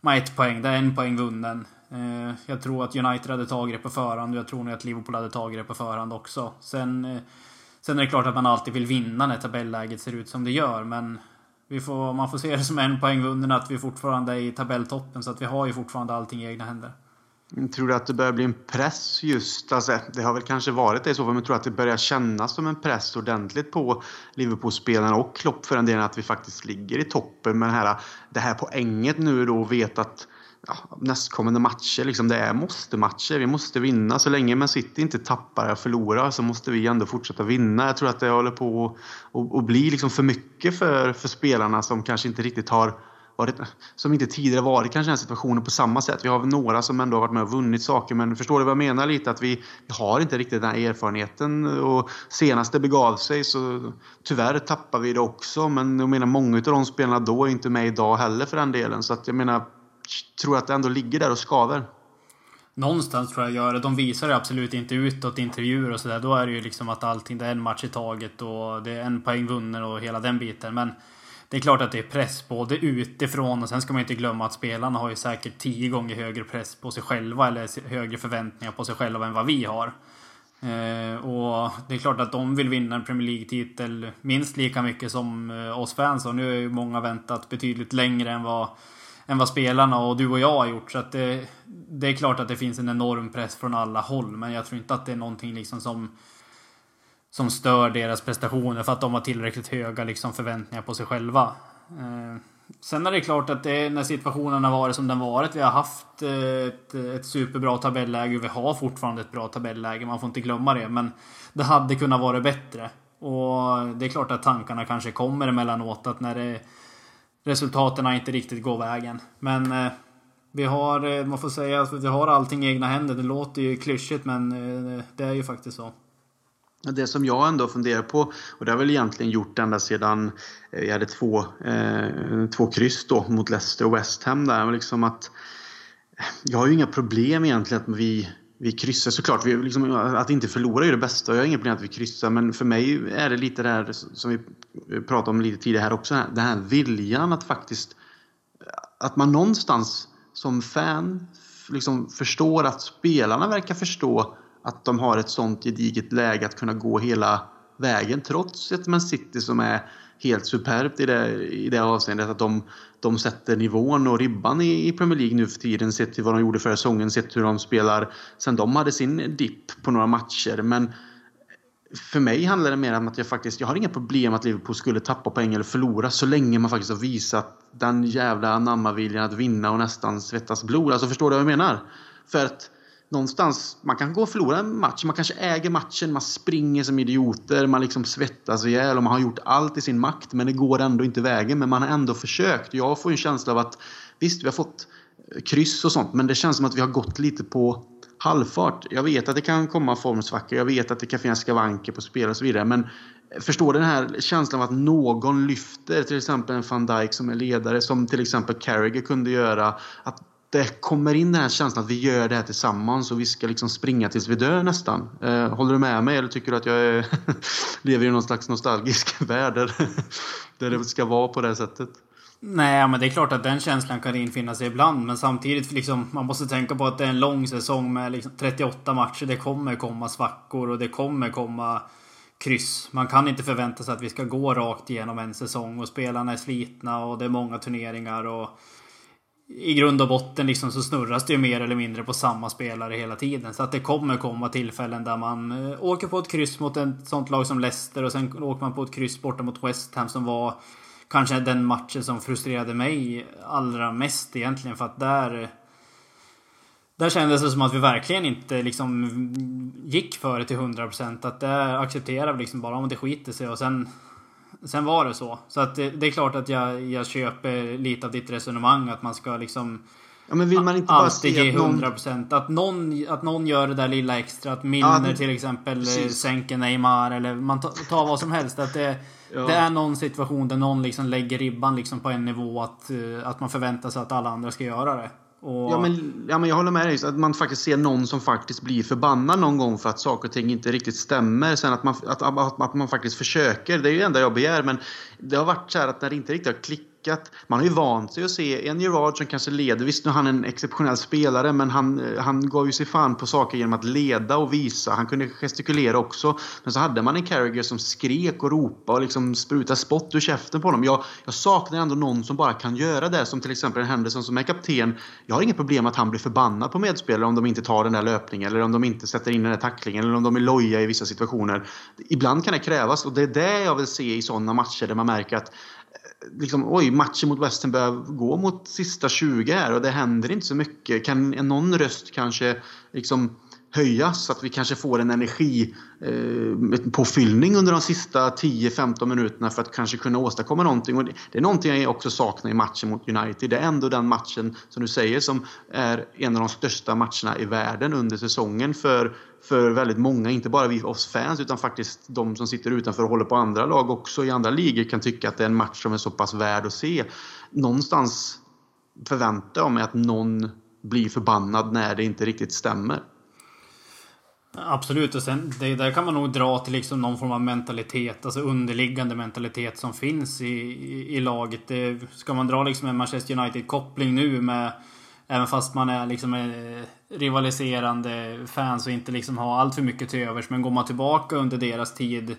med ett poäng. Det är en poäng vunnen. Eh, jag tror att United hade tagit det på förhand och jag tror nog att Liverpool hade tagit det på förhand också. Sen, eh, sen är det klart att man alltid vill vinna när tabelläget ser ut som det gör, men vi får, man får se det som en poäng vunnen att vi fortfarande är i tabelltoppen, så att vi har ju fortfarande allting i egna händer. Tror du att det börjar bli en press just, alltså, det har väl kanske varit det i så fall, men tror du att det börjar kännas som en press ordentligt på Liverpool-spelarna och Klopp för den delen, att vi faktiskt ligger i toppen med det här, det här poänget nu då och vet att ja, nästkommande matcher, liksom, det är måste-matcher. Vi måste vinna. Så länge Man City inte tappar och förlorar så måste vi ändå fortsätta vinna. Jag tror att det håller på att bli liksom för mycket för, för spelarna som kanske inte riktigt har varit, som inte tidigare varit kanske den situationen på samma sätt. Vi har några som ändå har varit med och vunnit saker men förstår du vad jag menar lite? Att vi, vi har inte riktigt den här erfarenheten och senast det begav sig så tyvärr tappar vi det också men jag menar många av de spelarna då är inte med idag heller för den delen så att jag menar tror att det ändå ligger där och skaver. Någonstans tror jag gör det. De visar det absolut inte utåt intervjuer och sådär. Då är det ju liksom att allting, det är en match i taget och det är en poäng vunnen och hela den biten. Men det är klart att det är press både utifrån och sen ska man inte glömma att spelarna har ju säkert tio gånger högre press på sig själva eller högre förväntningar på sig själva än vad vi har. Eh, och det är klart att de vill vinna en Premier League-titel minst lika mycket som eh, oss fans och nu har ju många väntat betydligt längre än vad, än vad spelarna och du och jag har gjort. Så att det, det är klart att det finns en enorm press från alla håll men jag tror inte att det är någonting liksom som som stör deras prestationer för att de har tillräckligt höga liksom, förväntningar på sig själva. Eh, sen är det klart att det, när situationen har varit som den varit. Vi har haft eh, ett, ett superbra tabelläge och vi har fortfarande ett bra tabelläge. Man får inte glömma det. Men det hade kunnat vara bättre. Och det är klart att tankarna kanske kommer emellanåt att när det, resultaten inte riktigt går vägen. Men eh, vi har, eh, man får säga att vi har allting i egna händer. Det låter ju klyschigt men eh, det är ju faktiskt så. Det som jag ändå funderar på, och det har jag väl egentligen gjort ända sedan vi jag hade två, eh, två kryss då mot Leicester och West Ham där, liksom att eh, jag har ju inga problem egentligen att vi, vi kryssar såklart. Vi, liksom, att inte förlora är det bästa. Jag har inga problem att vi kryssar. Men för mig är det lite det här som vi pratade om lite tidigare här också. Den här viljan att faktiskt... Eh, att man någonstans som fan liksom förstår att spelarna verkar förstå att de har ett sånt gediget läge att kunna gå hela vägen trots ett Man City som är helt superbt i det, i det avseendet. Att de, de sätter nivån och ribban i, i Premier League nu för tiden sett till vad de gjorde förra säsongen, sett hur de spelar sen de hade sin dipp på några matcher. Men för mig handlar det mer om att jag faktiskt, jag har inga problem att Liverpool skulle tappa poäng eller förlora så länge man faktiskt har visat den jävla anammaviljan att vinna och nästan svettas blod. Alltså förstår du vad jag menar? För att någonstans, man kan gå och förlora en match, man kanske äger matchen, man springer som idioter, man liksom svettas ihjäl och man har gjort allt i sin makt men det går ändå inte vägen. Men man har ändå försökt. Jag får en känsla av att visst, vi har fått eh, kryss och sånt men det känns som att vi har gått lite på halvfart. Jag vet att det kan komma formsvackor, jag vet att det kan finnas skavanker på spel och så vidare men eh, förstår den här känslan av att någon lyfter, till exempel en van Dijk som är ledare, som till exempel Carragher kunde göra. Att det kommer in den här känslan att vi gör det här tillsammans och vi ska liksom springa tills vi dör nästan. Eh, håller du med mig eller tycker du att jag är, lever i någon slags nostalgisk värld där, där det ska vara på det sättet? Nej, men det är klart att den känslan kan infinna sig ibland. Men samtidigt, liksom, man måste tänka på att det är en lång säsong med liksom 38 matcher. Det kommer komma svackor och det kommer komma kryss. Man kan inte förvänta sig att vi ska gå rakt igenom en säsong och spelarna är slitna och det är många turneringar. och i grund och botten liksom så snurras det ju mer eller mindre på samma spelare hela tiden. Så att det kommer komma tillfällen där man eh, åker på ett kryss mot ett sånt lag som Leicester och sen åker man på ett kryss borta mot West Ham som var kanske den matchen som frustrerade mig allra mest egentligen. För att där... Där kändes det som att vi verkligen inte liksom gick det till 100%. Att det accepterar vi liksom bara om det skiter sig och sen... Sen var det så. Så att det, det är klart att jag, jag köper lite av ditt resonemang att man ska liksom... Ja, men vill man inte bara alltid ge att någon... 100%. Att någon, att någon gör det där lilla extra. Att Milner Ja, till exempel precis. sänker Neymar eller man ta- tar vad som helst. Att det, Ja. det är någon situation där någon liksom lägger ribban liksom på en nivå att, eh, att man förväntar sig att alla andra ska göra det. Och, Ja men, ja men jag håller med dig. Att man faktiskt ser någon som faktiskt blir förbannad någon gång för att saker och ting inte riktigt stämmer. Sen att man, att, att, att man faktiskt försöker. Det är ju det enda jag begär. Men det har varit så här att när det inte riktigt har klickat. Man har ju vant sig att se en Gerard som kanske leder. Visst nu är han en exceptionell spelare men han, han gav ju sig fan på saker genom att leda och visa. Han kunde gestikulera också. Men så hade man en Carragher som skrek och ropade och liksom sprutade spott ur käften på honom. Jag, jag saknar ändå någon som bara kan göra det. Som till exempel en Henderson som är kapten. Jag har inget problem att han blir förbannad på medspelare om de inte tar den där löpningen eller om de inte sätter in den där tacklingen eller om de är loja i vissa situationer. Ibland kan det krävas och det är det jag vill se i sådana matcher där man märker att liksom, oj, matchen mot Western börjar gå mot sista 20 här och det händer inte så mycket. Kan någon röst kanske liksom höjas så att vi kanske får en energi eh, påfyllning under de sista 10-15 minuterna för att kanske kunna åstadkomma någonting. Och det, det är någonting jag också saknar i matchen mot United. Det är ändå den matchen, som du säger, som är en av de största matcherna i världen under säsongen för, för väldigt många. Inte bara vi oss fans utan faktiskt de som sitter utanför och håller på andra lag också i andra ligor kan tycka att det är en match som är så pass värd att se. Någonstans förväntar jag mig att någon blir förbannad när det inte riktigt stämmer. Absolut, och sen det där kan man nog dra till liksom någon form av mentalitet, alltså underliggande mentalitet som finns i, i, i laget. Det, ska man dra liksom en Manchester United-koppling nu med Även fast man är liksom eh, rivaliserande fans och inte liksom har allt för mycket till övers. Men går man tillbaka under deras tid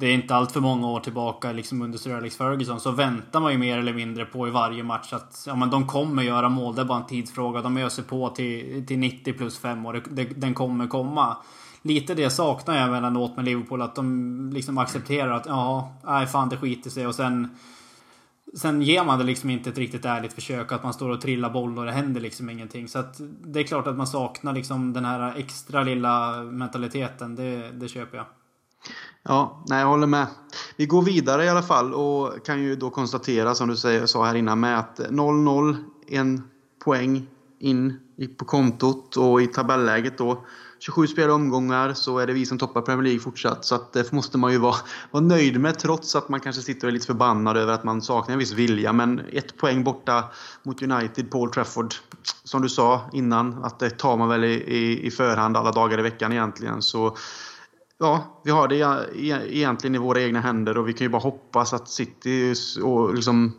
det är inte allt för många år tillbaka liksom under Sir Alex Ferguson så väntar man ju mer eller mindre på i varje match att ja, men de kommer göra mål. Det är bara en tidsfråga. De öser på till, till 90 plus 5 och Det, den kommer komma. Lite det saknar jag emellanåt med Liverpool. Att de liksom accepterar att ja, nej fan det skiter sig och sen Sen ger man det liksom inte ett riktigt ärligt försök att man står och trillar boll och det händer liksom ingenting. Så att det är klart att man saknar liksom den här extra lilla mentaliteten. Det, det köper jag. Ja, nej, jag håller med. Vi går vidare i alla fall och kan ju då konstatera som du säger, sa här innan med att 0-0, en poäng in på kontot och i tabelläget då. 27 spelade omgångar så är det vi som toppar Premier League fortsatt. Så att det måste man ju vara, vara nöjd med trots att man kanske sitter och är lite förbannad över att man saknar en viss vilja. Men ett poäng borta mot United på Old Trafford. Som du sa innan, att det tar man väl i, i, i förhand alla dagar i veckan egentligen. Så Ja, vi har det egentligen i våra egna händer och vi kan ju bara hoppas att City och liksom,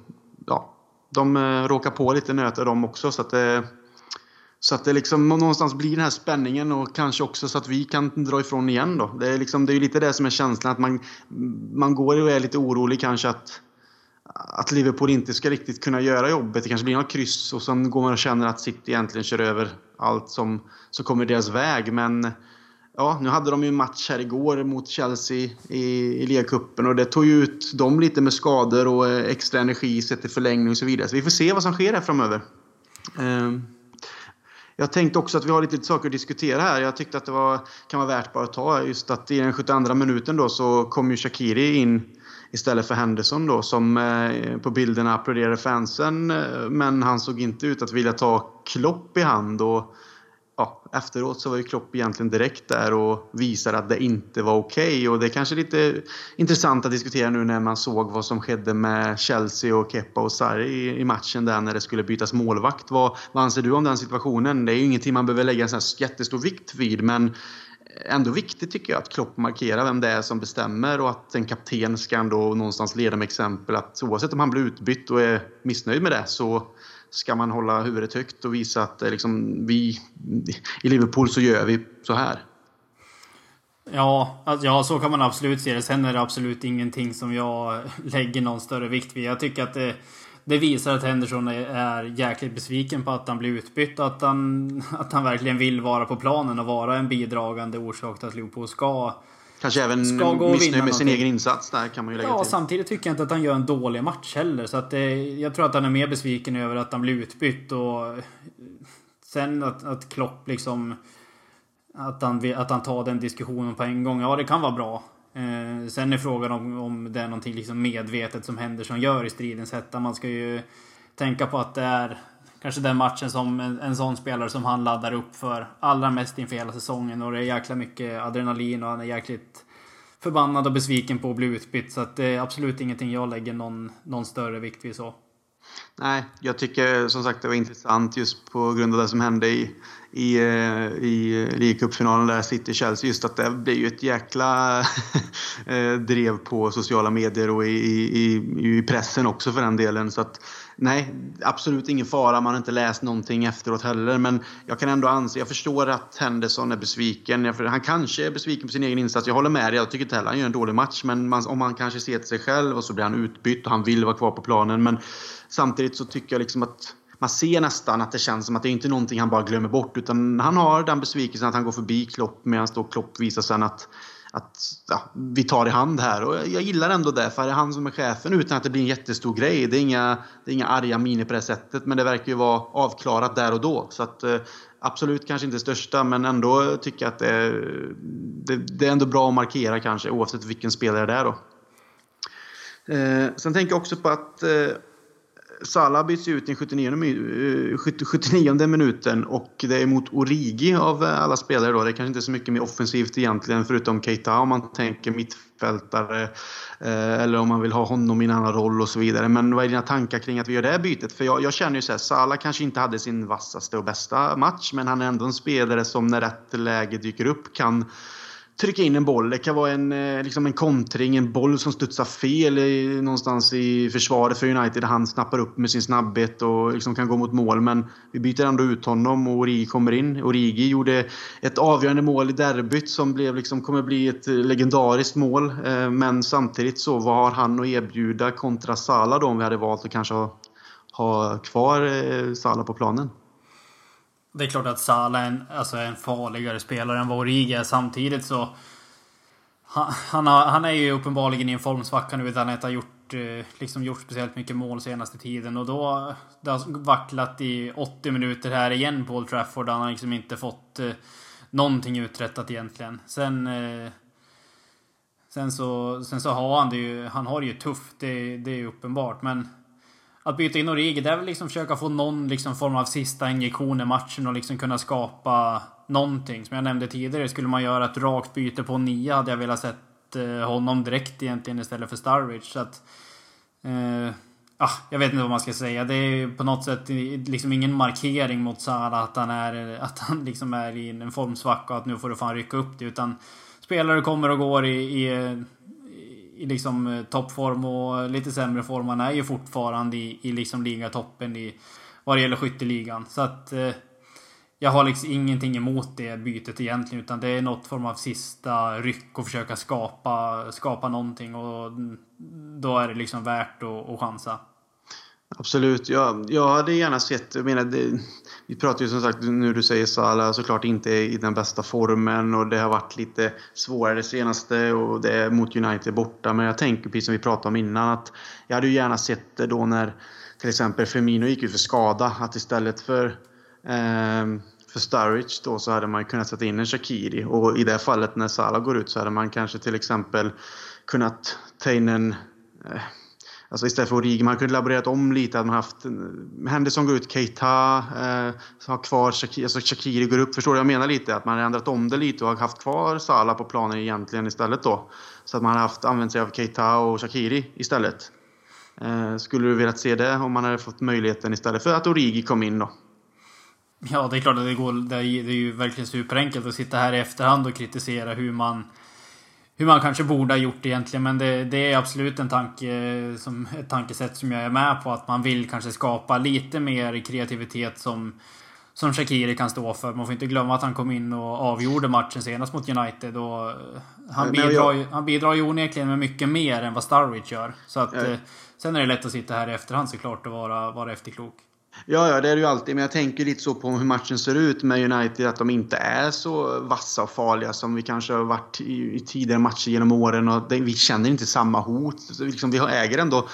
ja, de eh, råkar på lite nöter de också så att det så att det liksom någonstans blir den här spänningen och kanske också så att vi kan dra ifrån igen då. Det är, liksom, det är ju lite det som är känslan att man, man går och är lite orolig kanske att att Liverpool inte ska riktigt kunna göra jobbet. Det kanske blir något kryss och sen går man och känner att City egentligen kör över allt som, som kommer deras väg. Men ja, nu hade de ju en match här igår mot Chelsea i, i ligacupen och det tog ju ut dem lite med skador och eh, extra energi sett till förlängning och så vidare. Så vi får se vad som sker här framöver. Ehm, jag tänkte också att vi har lite saker att diskutera här. Jag tyckte att det var, kan vara värt bara att ta just att i den 72 minuten då så kom ju Shakiri in istället för Henderson då som eh, på bilderna applåderade fansen eh, men han såg inte ut att vilja ta Klopp i hand och ja, efteråt så var ju Klopp egentligen direkt där och visade att det inte var okej. Okay. Och det är kanske lite intressant att diskutera nu när man såg vad som skedde med Chelsea och Kepa och Sarri i, i matchen där när det skulle bytas målvakt. Vad, vad anser du om den situationen? Det är ju ingenting man behöver lägga en sån här jättestor vikt vid men ändå viktigt tycker jag att Klopp markerar vem det är som bestämmer och att en kapten ska ändå någonstans leda med exempel att oavsett om han blir utbytt och är missnöjd med det så ska man hålla huvudet högt och visa att eh, liksom, vi i Liverpool så gör vi så här. Ja, alltså, ja, så kan man absolut se det. Sen är det absolut ingenting som jag lägger någon större vikt vid. Jag tycker att det, det visar att Henderson är, jäkligt besviken på att han blir utbytt. Att han, att han verkligen vill vara på planen och vara en bidragande orsak till att Liverpool ska Kanske även Ska gå och missnöjd med sin egen insats där kan man ju lägga Ja, till. samtidigt tycker jag inte att han gör en dålig match heller. Så att, eh, jag tror att han är mer besviken över att han blir utbytt och... Sen att, att Klopp liksom... Att han, att han tar den diskussionen på en gång. Ja, det kan vara bra. Eh, sen är frågan om, om det är någonting liksom medvetet som händer som gör i stridens hetta. Man ska ju tänka på att det är kanske den matchen som en, en sån spelare som han laddar upp för allra mest inför hela säsongen. Och det är jäkla mycket adrenalin och han är jäkligt förbannad och besviken på att bli utbytt. Så att det är absolut ingenting jag lägger någon, någon större vikt vid så. Nej, jag tycker som sagt det var intressant just på grund av det som hände i, i, eh, i League Cup-finalen där City-Chelsea. Just att det blir ju ett jäkla eh, drev på sociala medier och i, i, i pressen också för den delen. Så att nej, absolut ingen fara. Man har inte läst någonting efteråt heller. Men jag kan ändå anse, jag förstår att Henderson är besviken. Han kanske är besviken på sin egen insats. Jag håller med dig. Jag tycker inte heller han gör en dålig match. Men man, om han kanske ser till sig själv och så blir han utbytt och han vill vara kvar på planen. Men samtidigt så tycker jag liksom att man ser nästan att det känns som att det är inte någonting han bara glömmer bort. Utan han har den besvikelsen att han går förbi Klopp medan då Klopp visar sen att att ja, vi tar i hand här. Och jag, gillar ändå det, för det är han som är chefen utan att det blir en jättestor grej. Det är inga, det är inga arga miner på det sättet, men det verkar ju vara avklarat där och då. Så att, eh, absolut kanske inte det största, men ändå tycker jag att det är, det, det är ändå bra att markera kanske, oavsett vilken spelare det är då. Eh, sen tänker jag också på att eh, Salah byts ut i den 79, mi- eh, 70 79 minuten och det är mot Origi av eh, alla spelare då. Det är kanske inte är så mycket mer offensivt egentligen förutom Keita om man tänker mittfältare eh, eller om man vill ha honom i en annan roll och så vidare. Men vad är dina tankar kring att vi gör det här bytet? För jag, jag känner ju så här, Salah kanske inte hade sin vassaste och bästa match men han är ändå en spelare som när rätt läge dyker upp kan trycka in en boll. Det kan vara en, eh, liksom en kontring, en boll som studsar fel i, någonstans i försvaret för United. Han snappar upp med sin snabbhet och liksom kan gå mot mål. Men vi byter ändå ut honom och Origi kommer in. Origi gjorde ett avgörande mål i derbyt som blev liksom, kommer bli ett legendariskt mål. Eh, men samtidigt så, vad har han att erbjuda kontra Salah då om vi hade valt att kanske ha, ha kvar eh, Salah på planen? Det är klart att Salah är en, alltså en farligare spelare än vad Origi är. Samtidigt så... Han, han, har, han är ju uppenbarligen i en formsvacka nu. Utan att inte ha gjort, eh, liksom gjort speciellt mycket mål senaste tiden. Och då... Det har vacklat i 80 minuter här igen på Old Trafford. Han har liksom inte fått eh, någonting uträttat egentligen. Sen... Eh, sen så, sen så har han det ju... Han har det ju tufft. Det, det är ju uppenbart. Men att byta in Origi, det är väl liksom försöka få någon liksom form av sista injektion i matchen och liksom kunna skapa någonting. Som jag nämnde tidigare, skulle man göra ett rakt byte på nia hade jag velat sett eh, honom direkt egentligen istället för Starwich. Så att... Eh, ah, jag vet inte vad man ska säga. Det är på något sätt liksom ingen markering mot Salah att han är, att han liksom är i en formsvacka och att nu får du fan rycka upp det. Utan spelare kommer och går i, i i liksom eh, toppform och lite sämre form. Han är ju fortfarande i, i liksom ligatoppen i vad det gäller skytteligan. Så att eh, jag har liksom ingenting emot det bytet egentligen. Utan det är något form av sista ryck och försöka skapa, skapa någonting. Och då är det liksom värt att, att chansa. Absolut. Jag, jag hade gärna sett... Jag menar, det, vi pratar ju som sagt, nu du säger Salah, såklart inte i den bästa formen och det har varit lite svårare det senaste och det är mot United borta. Men jag tänker precis som vi pratade om innan att jag hade ju gärna sett det då när till exempel Firmino gick ut för skada. Att istället för eh, för Sturridge då så hade man kunnat sätta in en Shakiri och i det fallet när Salah går ut så hade man kanske till exempel kunnat ta in en eh, Alltså istället för Origi, man kunde laborerat om lite. Att man haft Henderson går ut, Keita eh, har kvar Shakiri, alltså Shakiri går upp. Förstår du jag menar lite? Att man har ändrat om det lite och har haft kvar Salah på planen egentligen istället då. Så att man har haft, använt sig av Keita och Shakiri istället. Eh, skulle du velat se det om man hade fått möjligheten istället för att Origi kom in då? Ja, det är klart att det går. Det är ju verkligen superenkelt att sitta här i efterhand och kritisera hur man hur man kanske borde ha gjort egentligen. Men det, det är absolut en tanke, som, ett tankesätt som jag är med på. Att man vill kanske skapa lite mer kreativitet som, som Shakiri kan stå för. Man får inte glömma att han kom in och avgjorde matchen senast mot United. Och han, Nej, bidrar, jag- han bidrar ju onekligen med mycket mer än vad Starwich gör. Så att, Ja. eh, sen är det lätt att sitta här i efterhand såklart och vara, vara efterklok. Ja, ja, det är det ju alltid. Men jag tänker lite så på hur matchen ser ut med United. Att de inte är så vassa och farliga som vi kanske har varit i, i tidigare matcher genom åren. Och det, vi känner inte samma hot. Så liksom, vi äger ändå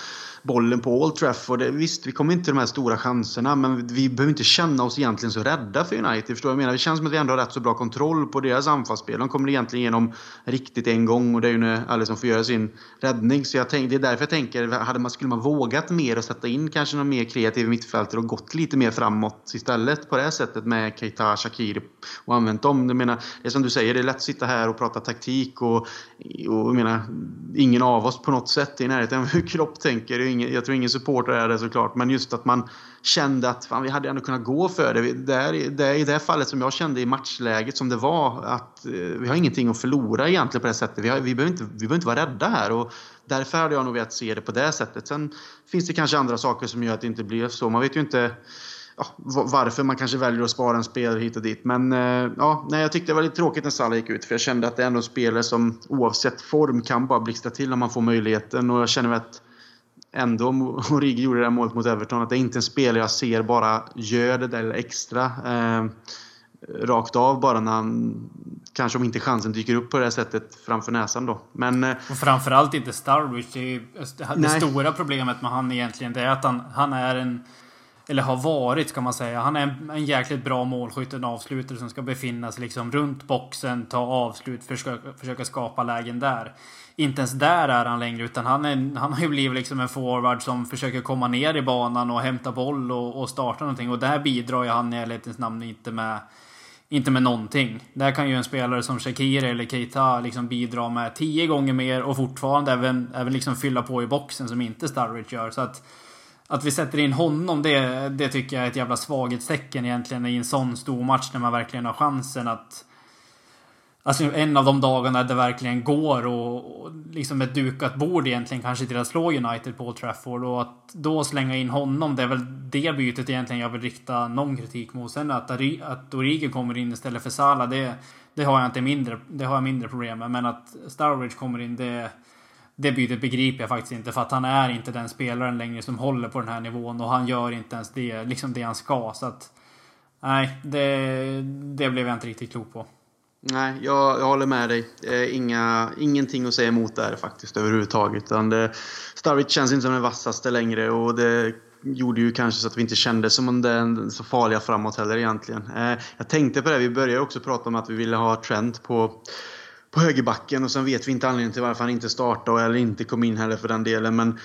bollen på Old Trafford. Visst, vi kommer inte till de här stora chanserna, men vi behöver inte känna oss egentligen så rädda för United. Förstår jag menar? Det känns som att vi ändå har rätt så bra kontroll på deras anfallsspel. De kommer egentligen igenom riktigt en gång och det är ju när Alisson får göra sin räddning. Så jag tänk, det är därför jag tänker, hade man, skulle man vågat mer och sätta in kanske någon mer kreativ mittfältare och gått lite mer framåt istället på det här sättet med Keita, Shakir och använt dem. Jag menar, det är som du säger, det är lätt att sitta här och prata taktik och, och jag menar, ingen av oss på något sätt är i närheten av hur Klopp tänker ingen, jag tror ingen supporter är det såklart, men just att man kände att fan, vi hade ändå kunnat gå för det. Det är, det är i det fallet som jag kände i matchläget som det var, att eh, vi har ingenting att förlora egentligen på det sättet. Vi, har, vi, behöver, inte, vi behöver inte vara rädda här och därför hade jag nog velat se det på det sättet. Sen finns det kanske andra saker som gör att det inte blev så. Man vet ju inte ja, varför man kanske väljer att spara en spelare hit och dit. Men eh, ja, nej, jag tyckte det var lite tråkigt när Salah gick ut. För jag kände att det är ändå en spelare som oavsett form kan bara blixtra till om man får möjligheten. Och jag känner att ändå Origi gjorde det där målet mot Everton. Att det är inte en spelare jag ser bara gör det där extra. Eh, rakt av bara när han... Kanske om inte chansen dyker upp på det här sättet framför näsan då. Men... Eh, och framförallt inte Starwich. Det, det nej. stora problemet med han egentligen det är att han, han är en... Eller har varit ska man säga. Han är en, en jäkligt bra målskytt, en avslutare som ska befinna sig liksom runt boxen, ta avslut, försöka, försöka skapa lägen där inte ens där är han längre utan han, är, han har ju blivit liksom en forward som försöker komma ner i banan och hämta boll och, och starta någonting. Och där bidrar ju han i ärlighetens namn inte med, inte med någonting. Där kan ju en spelare som Shakir eller Keita liksom bidra med tio gånger mer och fortfarande även, även liksom fylla på i boxen som inte Sturridge gör. Så att, att vi sätter in honom, det, det tycker jag är ett jävla svaghetstecken egentligen i en sån stor match när man verkligen har chansen att Alltså en av de dagarna det verkligen går och, och liksom ett dukat bord egentligen kanske till att slå United på Old Trafford och att då slänga in honom det är väl det bytet egentligen jag vill rikta någon kritik mot. Sen att, att Origi kommer in istället för Salah det, det har jag inte mindre, det har jag mindre problem med men att Starridge kommer in det det bytet begriper jag faktiskt inte för att han är inte den spelaren längre som håller på den här nivån och han gör inte ens det, liksom det han ska så att Nej, det, det blev jag inte riktigt klok på. Nej, jag, jag håller med dig. Inga, ingenting att säga emot där faktiskt överhuvudtaget. Utan det, Starwich känns inte som den vassaste längre och det gjorde ju kanske så att vi inte kände som om den så farliga framåt heller egentligen. Eh, jag tänkte på det, vi började också prata om att vi ville ha Trent på, på högerbacken och sen vet vi inte anledningen till varför han inte startade eller inte kom in heller för den delen. Men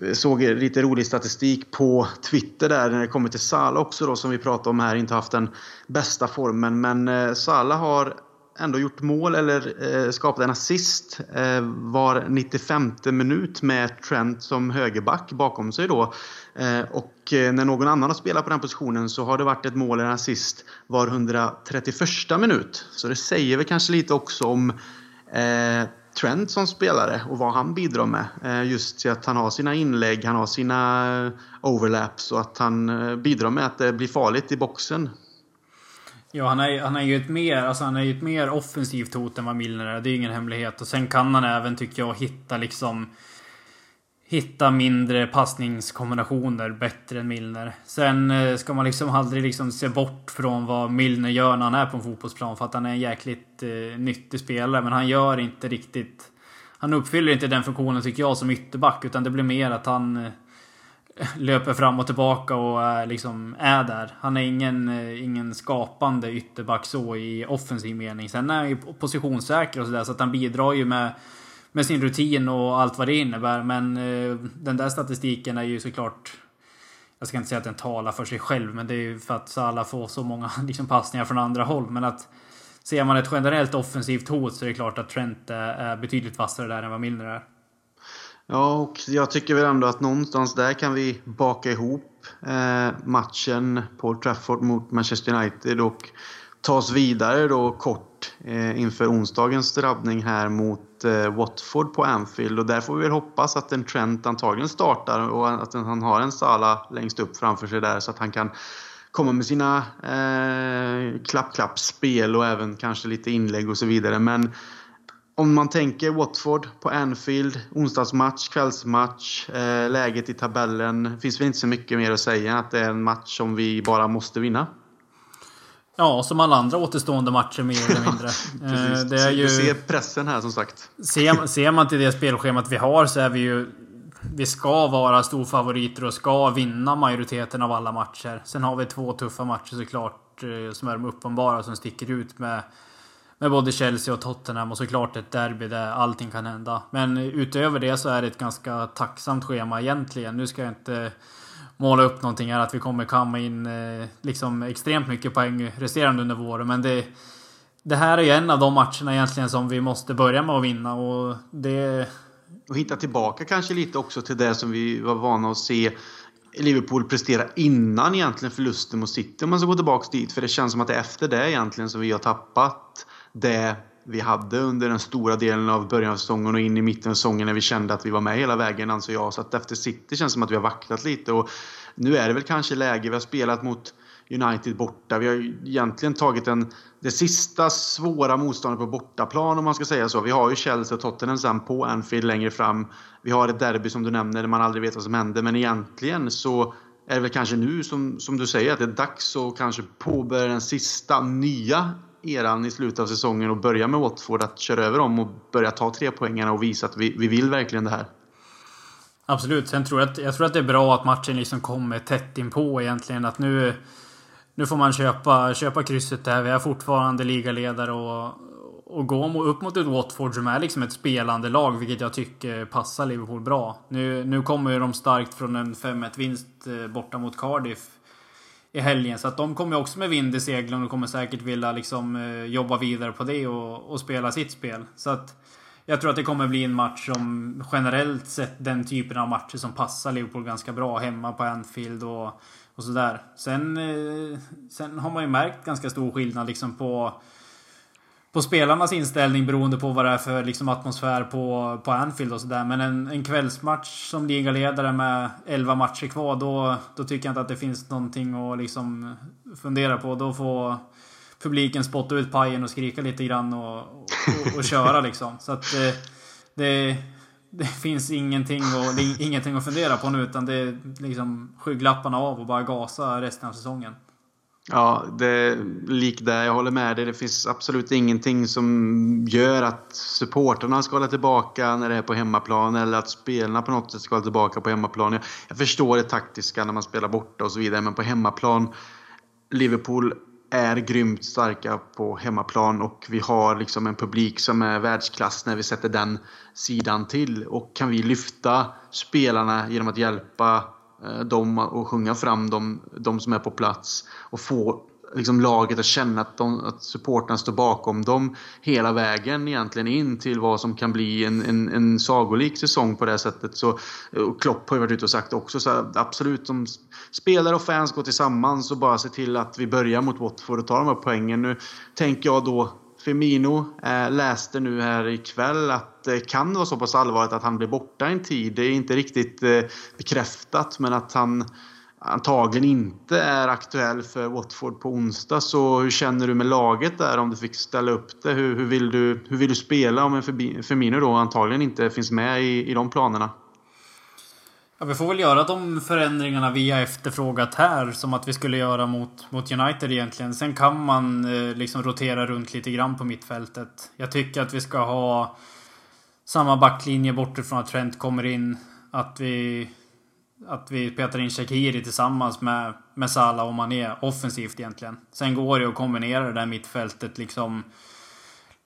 jag såg lite rolig statistik på Twitter där när det kommer till Salah också då som vi pratade om här, inte haft den bästa formen. Men Sala Salah har ändå gjort mål eller eh, skapat en assist eh, var 95 minut med Trent som högerback bakom sig då. Eh, och eh, när någon annan har spelat på den positionen så har det varit ett mål eller en assist var 131 minut. Så det säger väl kanske lite också om eh, Trent som spelare och vad han bidrar med. Eh, just till att han har sina inlägg, han har sina eh, overlaps och att han bidrar med att det blir farligt i boxen. Ja, han är, han är ju ett mer, alltså han är ju ett mer offensivt hot än vad Milner är. Det är ingen hemlighet. Och sen kan han även, tycker jag, hitta liksom... Hitta mindre passningskombinationer bättre än Milner. Sen eh, ska man liksom aldrig liksom se bort från vad Milner gör när han är på en fotbollsplan. För att han är en jäkligt eh, nyttig spelare. Men han gör inte riktigt... Han uppfyller inte den funktionen tycker jag som ytterback. Utan det blir mer att han eh, löper fram och tillbaka och är, liksom är där. Han är ingen, eh, ingen skapande ytterback så i offensiv mening. Sen är han ju positionssäker och sådär så att han bidrar ju med, med sin rutin och allt vad det innebär. Men eh, den där statistiken är ju såklart jag ska inte säga att den talar för sig själv, men det är ju för att Salah får så många liksom, passningar från andra håll. Men att ser man ett generellt offensivt hot så är det klart att Trent är betydligt vassare där än vad Milner är. Ja, och jag tycker väl ändå att någonstans där kan vi baka ihop eh, matchen på Trafford mot Manchester United och ta oss vidare då kort eh, inför onsdagens drabbning här mot eh, Watford på Anfield. Och där får vi väl hoppas att en Trent antagligen startar och att han har en Sala längst upp framför sig där så att han kan komma med sina eh, klapp-klapp-spel och även kanske lite inlägg och så vidare. Men om man tänker Watford på Anfield, onsdagsmatch, kvällsmatch, eh, läget i tabellen. finns väl inte så mycket mer att säga att det är en match som vi bara måste vinna. Ja, som alla andra återstående matcher mer eller mindre. Precis. Det är ju... Du ser pressen här som sagt. Ser, ser man till det spelschemat vi har så är vi ju... Vi ska vara storfavoriter och ska vinna majoriteten av alla matcher. Sen har vi två tuffa matcher såklart eh, som är de uppenbara som sticker ut med med både Chelsea och Tottenham och såklart ett derby där allting kan hända. Men utöver det så är det ett ganska tacksamt schema egentligen. Nu ska jag inte måla upp någonting här att vi kommer kamma in eh, liksom extremt mycket poäng resterande under våren. Men det, det här är ju en av de matcherna egentligen som vi måste börja med att vinna och det... Och hitta tillbaka kanske lite också till det som vi var vana att se Liverpool prestera innan egentligen förlusten mot City om man ska gå tillbaka dit. För det känns som att det är efter det egentligen som vi har tappat det vi hade under den stora delen av början av säsongen och in i mitten av säsongen när vi kände att vi var med hela vägen anser jag. Så att efter City känns det som att vi har vacklat lite och nu är det väl kanske läge. Vi har spelat mot United borta. Vi har egentligen tagit en, det sista svåra motståndet på bortaplan om man ska säga så. Vi har ju Chelsea och Tottenham sen på Anfield längre fram. Vi har ett derby som du nämner där man aldrig vet vad som händer. Men egentligen så är det väl kanske nu som, som du säger att det är dags att kanske påbörja den sista nya eran i slutet av säsongen och börja med Watford att köra över dem och börja ta tre poängarna och visa att vi, vi vill verkligen det här. Absolut. Sen tror jag, att, jag tror att det är bra att matchen liksom kommer tätt inpå egentligen. Att nu, nu får man köpa, köpa krysset där. Vi är fortfarande ligaledare och, och gå upp mot ett Watford som är liksom ett spelande lag, vilket jag tycker passar Liverpool bra. Nu, nu kommer de starkt från en 5-1 vinst eh, borta mot Cardiff i helgen. Så att de kommer också med vind i seglen och kommer säkert vilja liksom eh, jobba vidare på det och, och, spela sitt spel. Så att jag tror att det kommer bli en match som generellt sett den typen av matcher som passar Liverpool ganska bra hemma på Anfield och, och sådär. Sen, eh, sen har man ju märkt ganska stor skillnad liksom på på spelarnas inställning beroende på vad det är för liksom, atmosfär på, på Anfield och sådär. Men en, en kvällsmatch som ligaledare med 11 matcher kvar, då, då tycker jag inte att det finns någonting att liksom fundera på. Då får publiken spotta ut pajen och skrika lite grann och, och, och köra liksom. Så att det, det, det finns ingenting, och, ingenting att fundera på nu utan det är liksom skygglapparna av och bara gasa resten av säsongen. Ja, det är lik det. Jag håller med dig. Det finns absolut ingenting som gör att supporterna ska hålla tillbaka när det är på hemmaplan eller att spelarna på något sätt ska hålla tillbaka på hemmaplan. Jag, jag förstår det taktiska när man spelar borta och så vidare, men på hemmaplan Liverpool är grymt starka på hemmaplan och vi har liksom en publik som är världsklass när vi sätter den sidan till. Och kan vi lyfta spelarna genom att hjälpa Eh, dem och sjunga fram dem, de som är på plats och få liksom laget att känna att, de, att supportrarna står bakom dem hela vägen egentligen in till vad som kan bli en, en, en sagolik säsong på det sättet. Så, eh, och Klopp har ju varit ute och sagt också så absolut, som spelare och fans går tillsammans och bara se till att vi börjar mot Watford och tar de här poängen. Nu tänker jag då Firmino eh, läste nu här ikväll att det eh, kan vara så pass allvarligt att han blir borta en tid. Det är inte riktigt eh, bekräftat men att han antagligen inte är aktuell för Watford på onsdag. Så hur känner du med laget där om du fick ställa upp det? Hur, hur vill, du, hur vill du spela om en Firmino då antagligen inte finns med i, i de planerna? Ja, vi får väl göra de förändringarna vi har efterfrågat här som att vi skulle göra mot, mot United egentligen. Sen kan man eh, liksom rotera runt lite grann på mittfältet. Jag tycker att vi ska ha samma backlinje bortifrån att Trent kommer in. Att vi, att vi petar in Shaqiri tillsammans med, med Salah och Mané offensivt egentligen. Sen går det att kombinera det där mittfältet liksom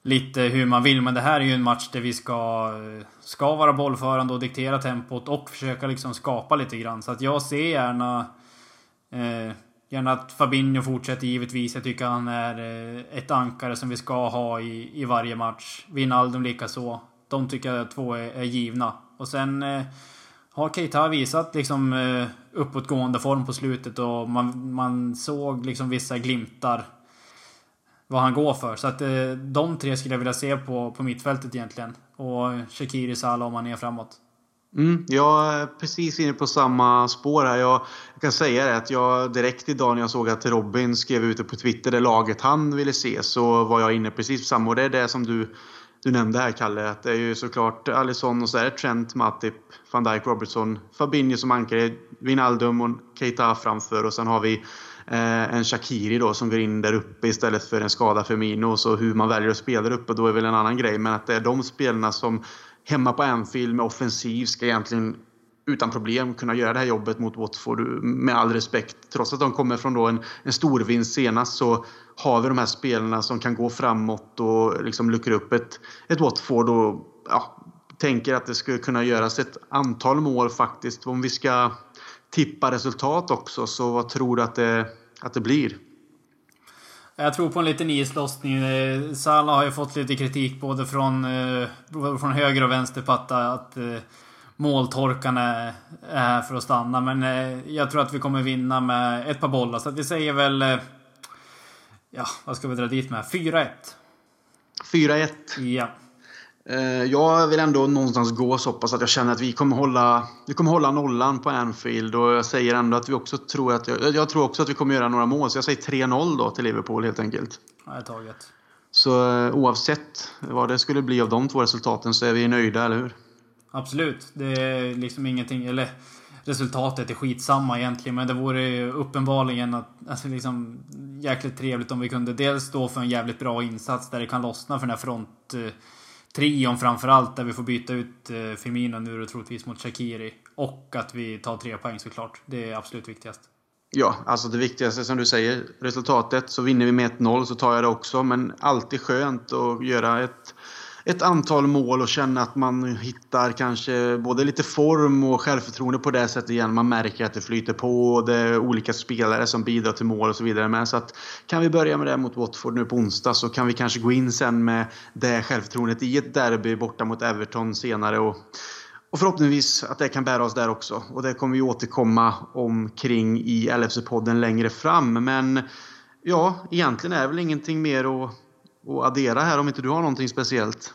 lite hur man vill. Men det här är ju en match där vi ska, ska vara bollförande och diktera tempot och försöka liksom skapa lite grann. Så att jag ser gärna eh, Gärna att Fabinho fortsätter givetvis. Jag tycker han är eh, ett ankare som vi ska ha i, i varje match. Wijnaldum likaså. De tycker jag två är, är givna. Och sen eh, har Keita visat liksom eh, uppåtgående form på slutet och man, man såg liksom vissa glimtar vad han går för. Så att eh, de tre skulle jag vilja se på, på mittfältet egentligen. Och Shakiri, Salah om han är framåt. Mm, jag är precis inne på samma spår här. Jag, jag, kan säga det att jag direkt idag när jag såg att Robin skrev ute på Twitter, det laget han ville se, så var jag inne precis på samma. Och det är det som du, du nämnde här Kalle, att det är ju såklart Alisson och så är det Trent, Matip, van Dijk, Robertson, Fabinho som ankare, Wijnaldum och Keita framför och sen har vi eh, en Shakiri då som går in där uppe istället för en skada Firmino. Så hur man väljer att spela där uppe då är väl en annan grej. Men att det är de spelarna som hemma på Anfield med offensiv ska egentligen utan problem kunna göra det här jobbet mot Watford med all respekt. Trots att de kommer från då en, en stor vinst senast så har vi de här spelarna som kan gå framåt och liksom luckra upp ett, ett Watford och ja, tänker att det skulle kunna göras ett antal mål faktiskt. Om vi ska tippa resultat också, så vad tror du att det, att det blir? Jag tror på en liten islossning. Eh, Salah har ju fått lite kritik både från, eh, från höger och vänster på att, att måltorkan är här för att stanna. Men jag tror att vi kommer vinna med ett par bollar. Så att vi säger väl... Ja, vad ska vi dra dit med? 4-1. 4-1? Ja. Eh, jag vill ändå någonstans gå så pass att jag känner att vi kommer hålla, vi kommer hålla nollan på Anfield och jag säger ändå att vi också tror att jag, jag tror också att vi kommer göra några mål så jag säger 3-0 då till Liverpool helt enkelt. Ja, taget. Så eh, oavsett vad det skulle bli av de två resultaten så är vi nöjda, eller hur? Absolut. Det är liksom ingenting, eller resultatet är skitsamma egentligen men det vore uppenbarligen att, alltså liksom jäkligt trevligt om vi kunde dels stå för en jävligt bra insats där det kan lossna för den här front eh, trion framförallt där vi får byta ut eh, Firmino nu och troligtvis mot Shakiri. Och att vi tar tre poäng såklart. Det är absolut viktigast. Ja, alltså det viktigaste som du säger, resultatet. Så vinner vi med 1-0 så tar jag det också. Men alltid skönt att göra ett ett antal mål och känna att man hittar kanske både lite form och självförtroende på det sättet igen. Man märker att det flyter på och det är olika spelare som bidrar till mål och så vidare. Men så att kan vi börja med det mot Watford nu på onsdag så kan vi kanske gå in sen med det självförtroendet i ett derby borta mot Everton senare. Och och förhoppningsvis att det kan bära oss där också. Och det kommer vi återkomma omkring i LFC-podden längre fram. Men ja, egentligen är det väl ingenting mer att, att addera här om inte du har någonting speciellt.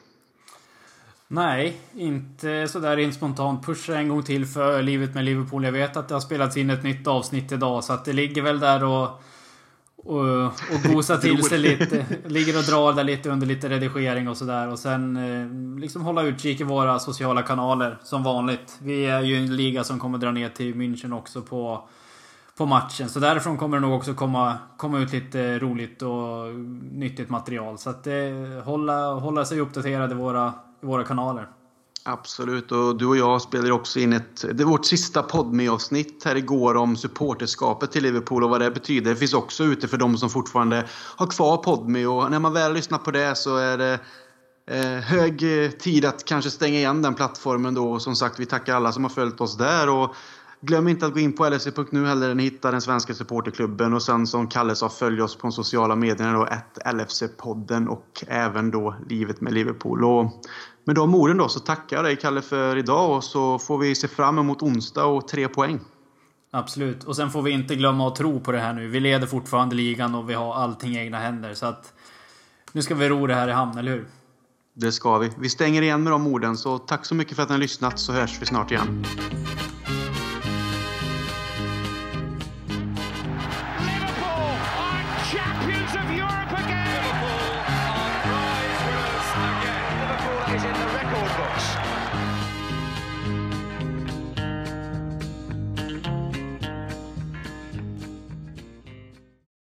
Nej, inte sådär rent spontant. Pusha en gång till för livet med Liverpool. Jag vet att det har spelats in ett nytt avsnitt idag så att det ligger väl där och och, och gosa till sig lite. Ligger och drar där lite under lite redigering och sådär. Och sen eh, liksom hålla utkik i våra sociala kanaler som vanligt. Vi är ju en liga som kommer dra ner till München också på, på matchen. Så därifrån kommer det nog också komma, komma ut lite roligt och nyttigt material. Så att eh, hålla, hålla sig uppdaterade i våra våra kanaler. Absolut, och du och jag spelade också in ett... Det vårt sista poddme-avsnitt här igår om supporterskapet till Liverpool och vad det betyder. Det finns också ute för de som fortfarande har kvar Podme och när man väl lyssnar på det så är det eh, hög tid att kanske stänga igen den plattformen då. Och som sagt, vi tackar alla som har följt oss där. Och Glöm inte att gå in på lfc.nu heller där ni hittar den svenska supporterklubben och sen som Kalle sa följ oss på de sociala medierna då LFC-podden och även då Livet med Liverpool. Och med de orden då så tackar jag dig Kalle för idag och så får vi se fram emot onsdag och tre poäng. Absolut. Och sen får vi inte glömma att tro på det här nu. Vi leder fortfarande ligan och vi har allting i egna händer. Så att nu ska vi ro det här i hamn, eller hur? Det ska vi. Vi stänger igen med de orden. Så tack så mycket för att ni har lyssnat så hörs vi snart igen.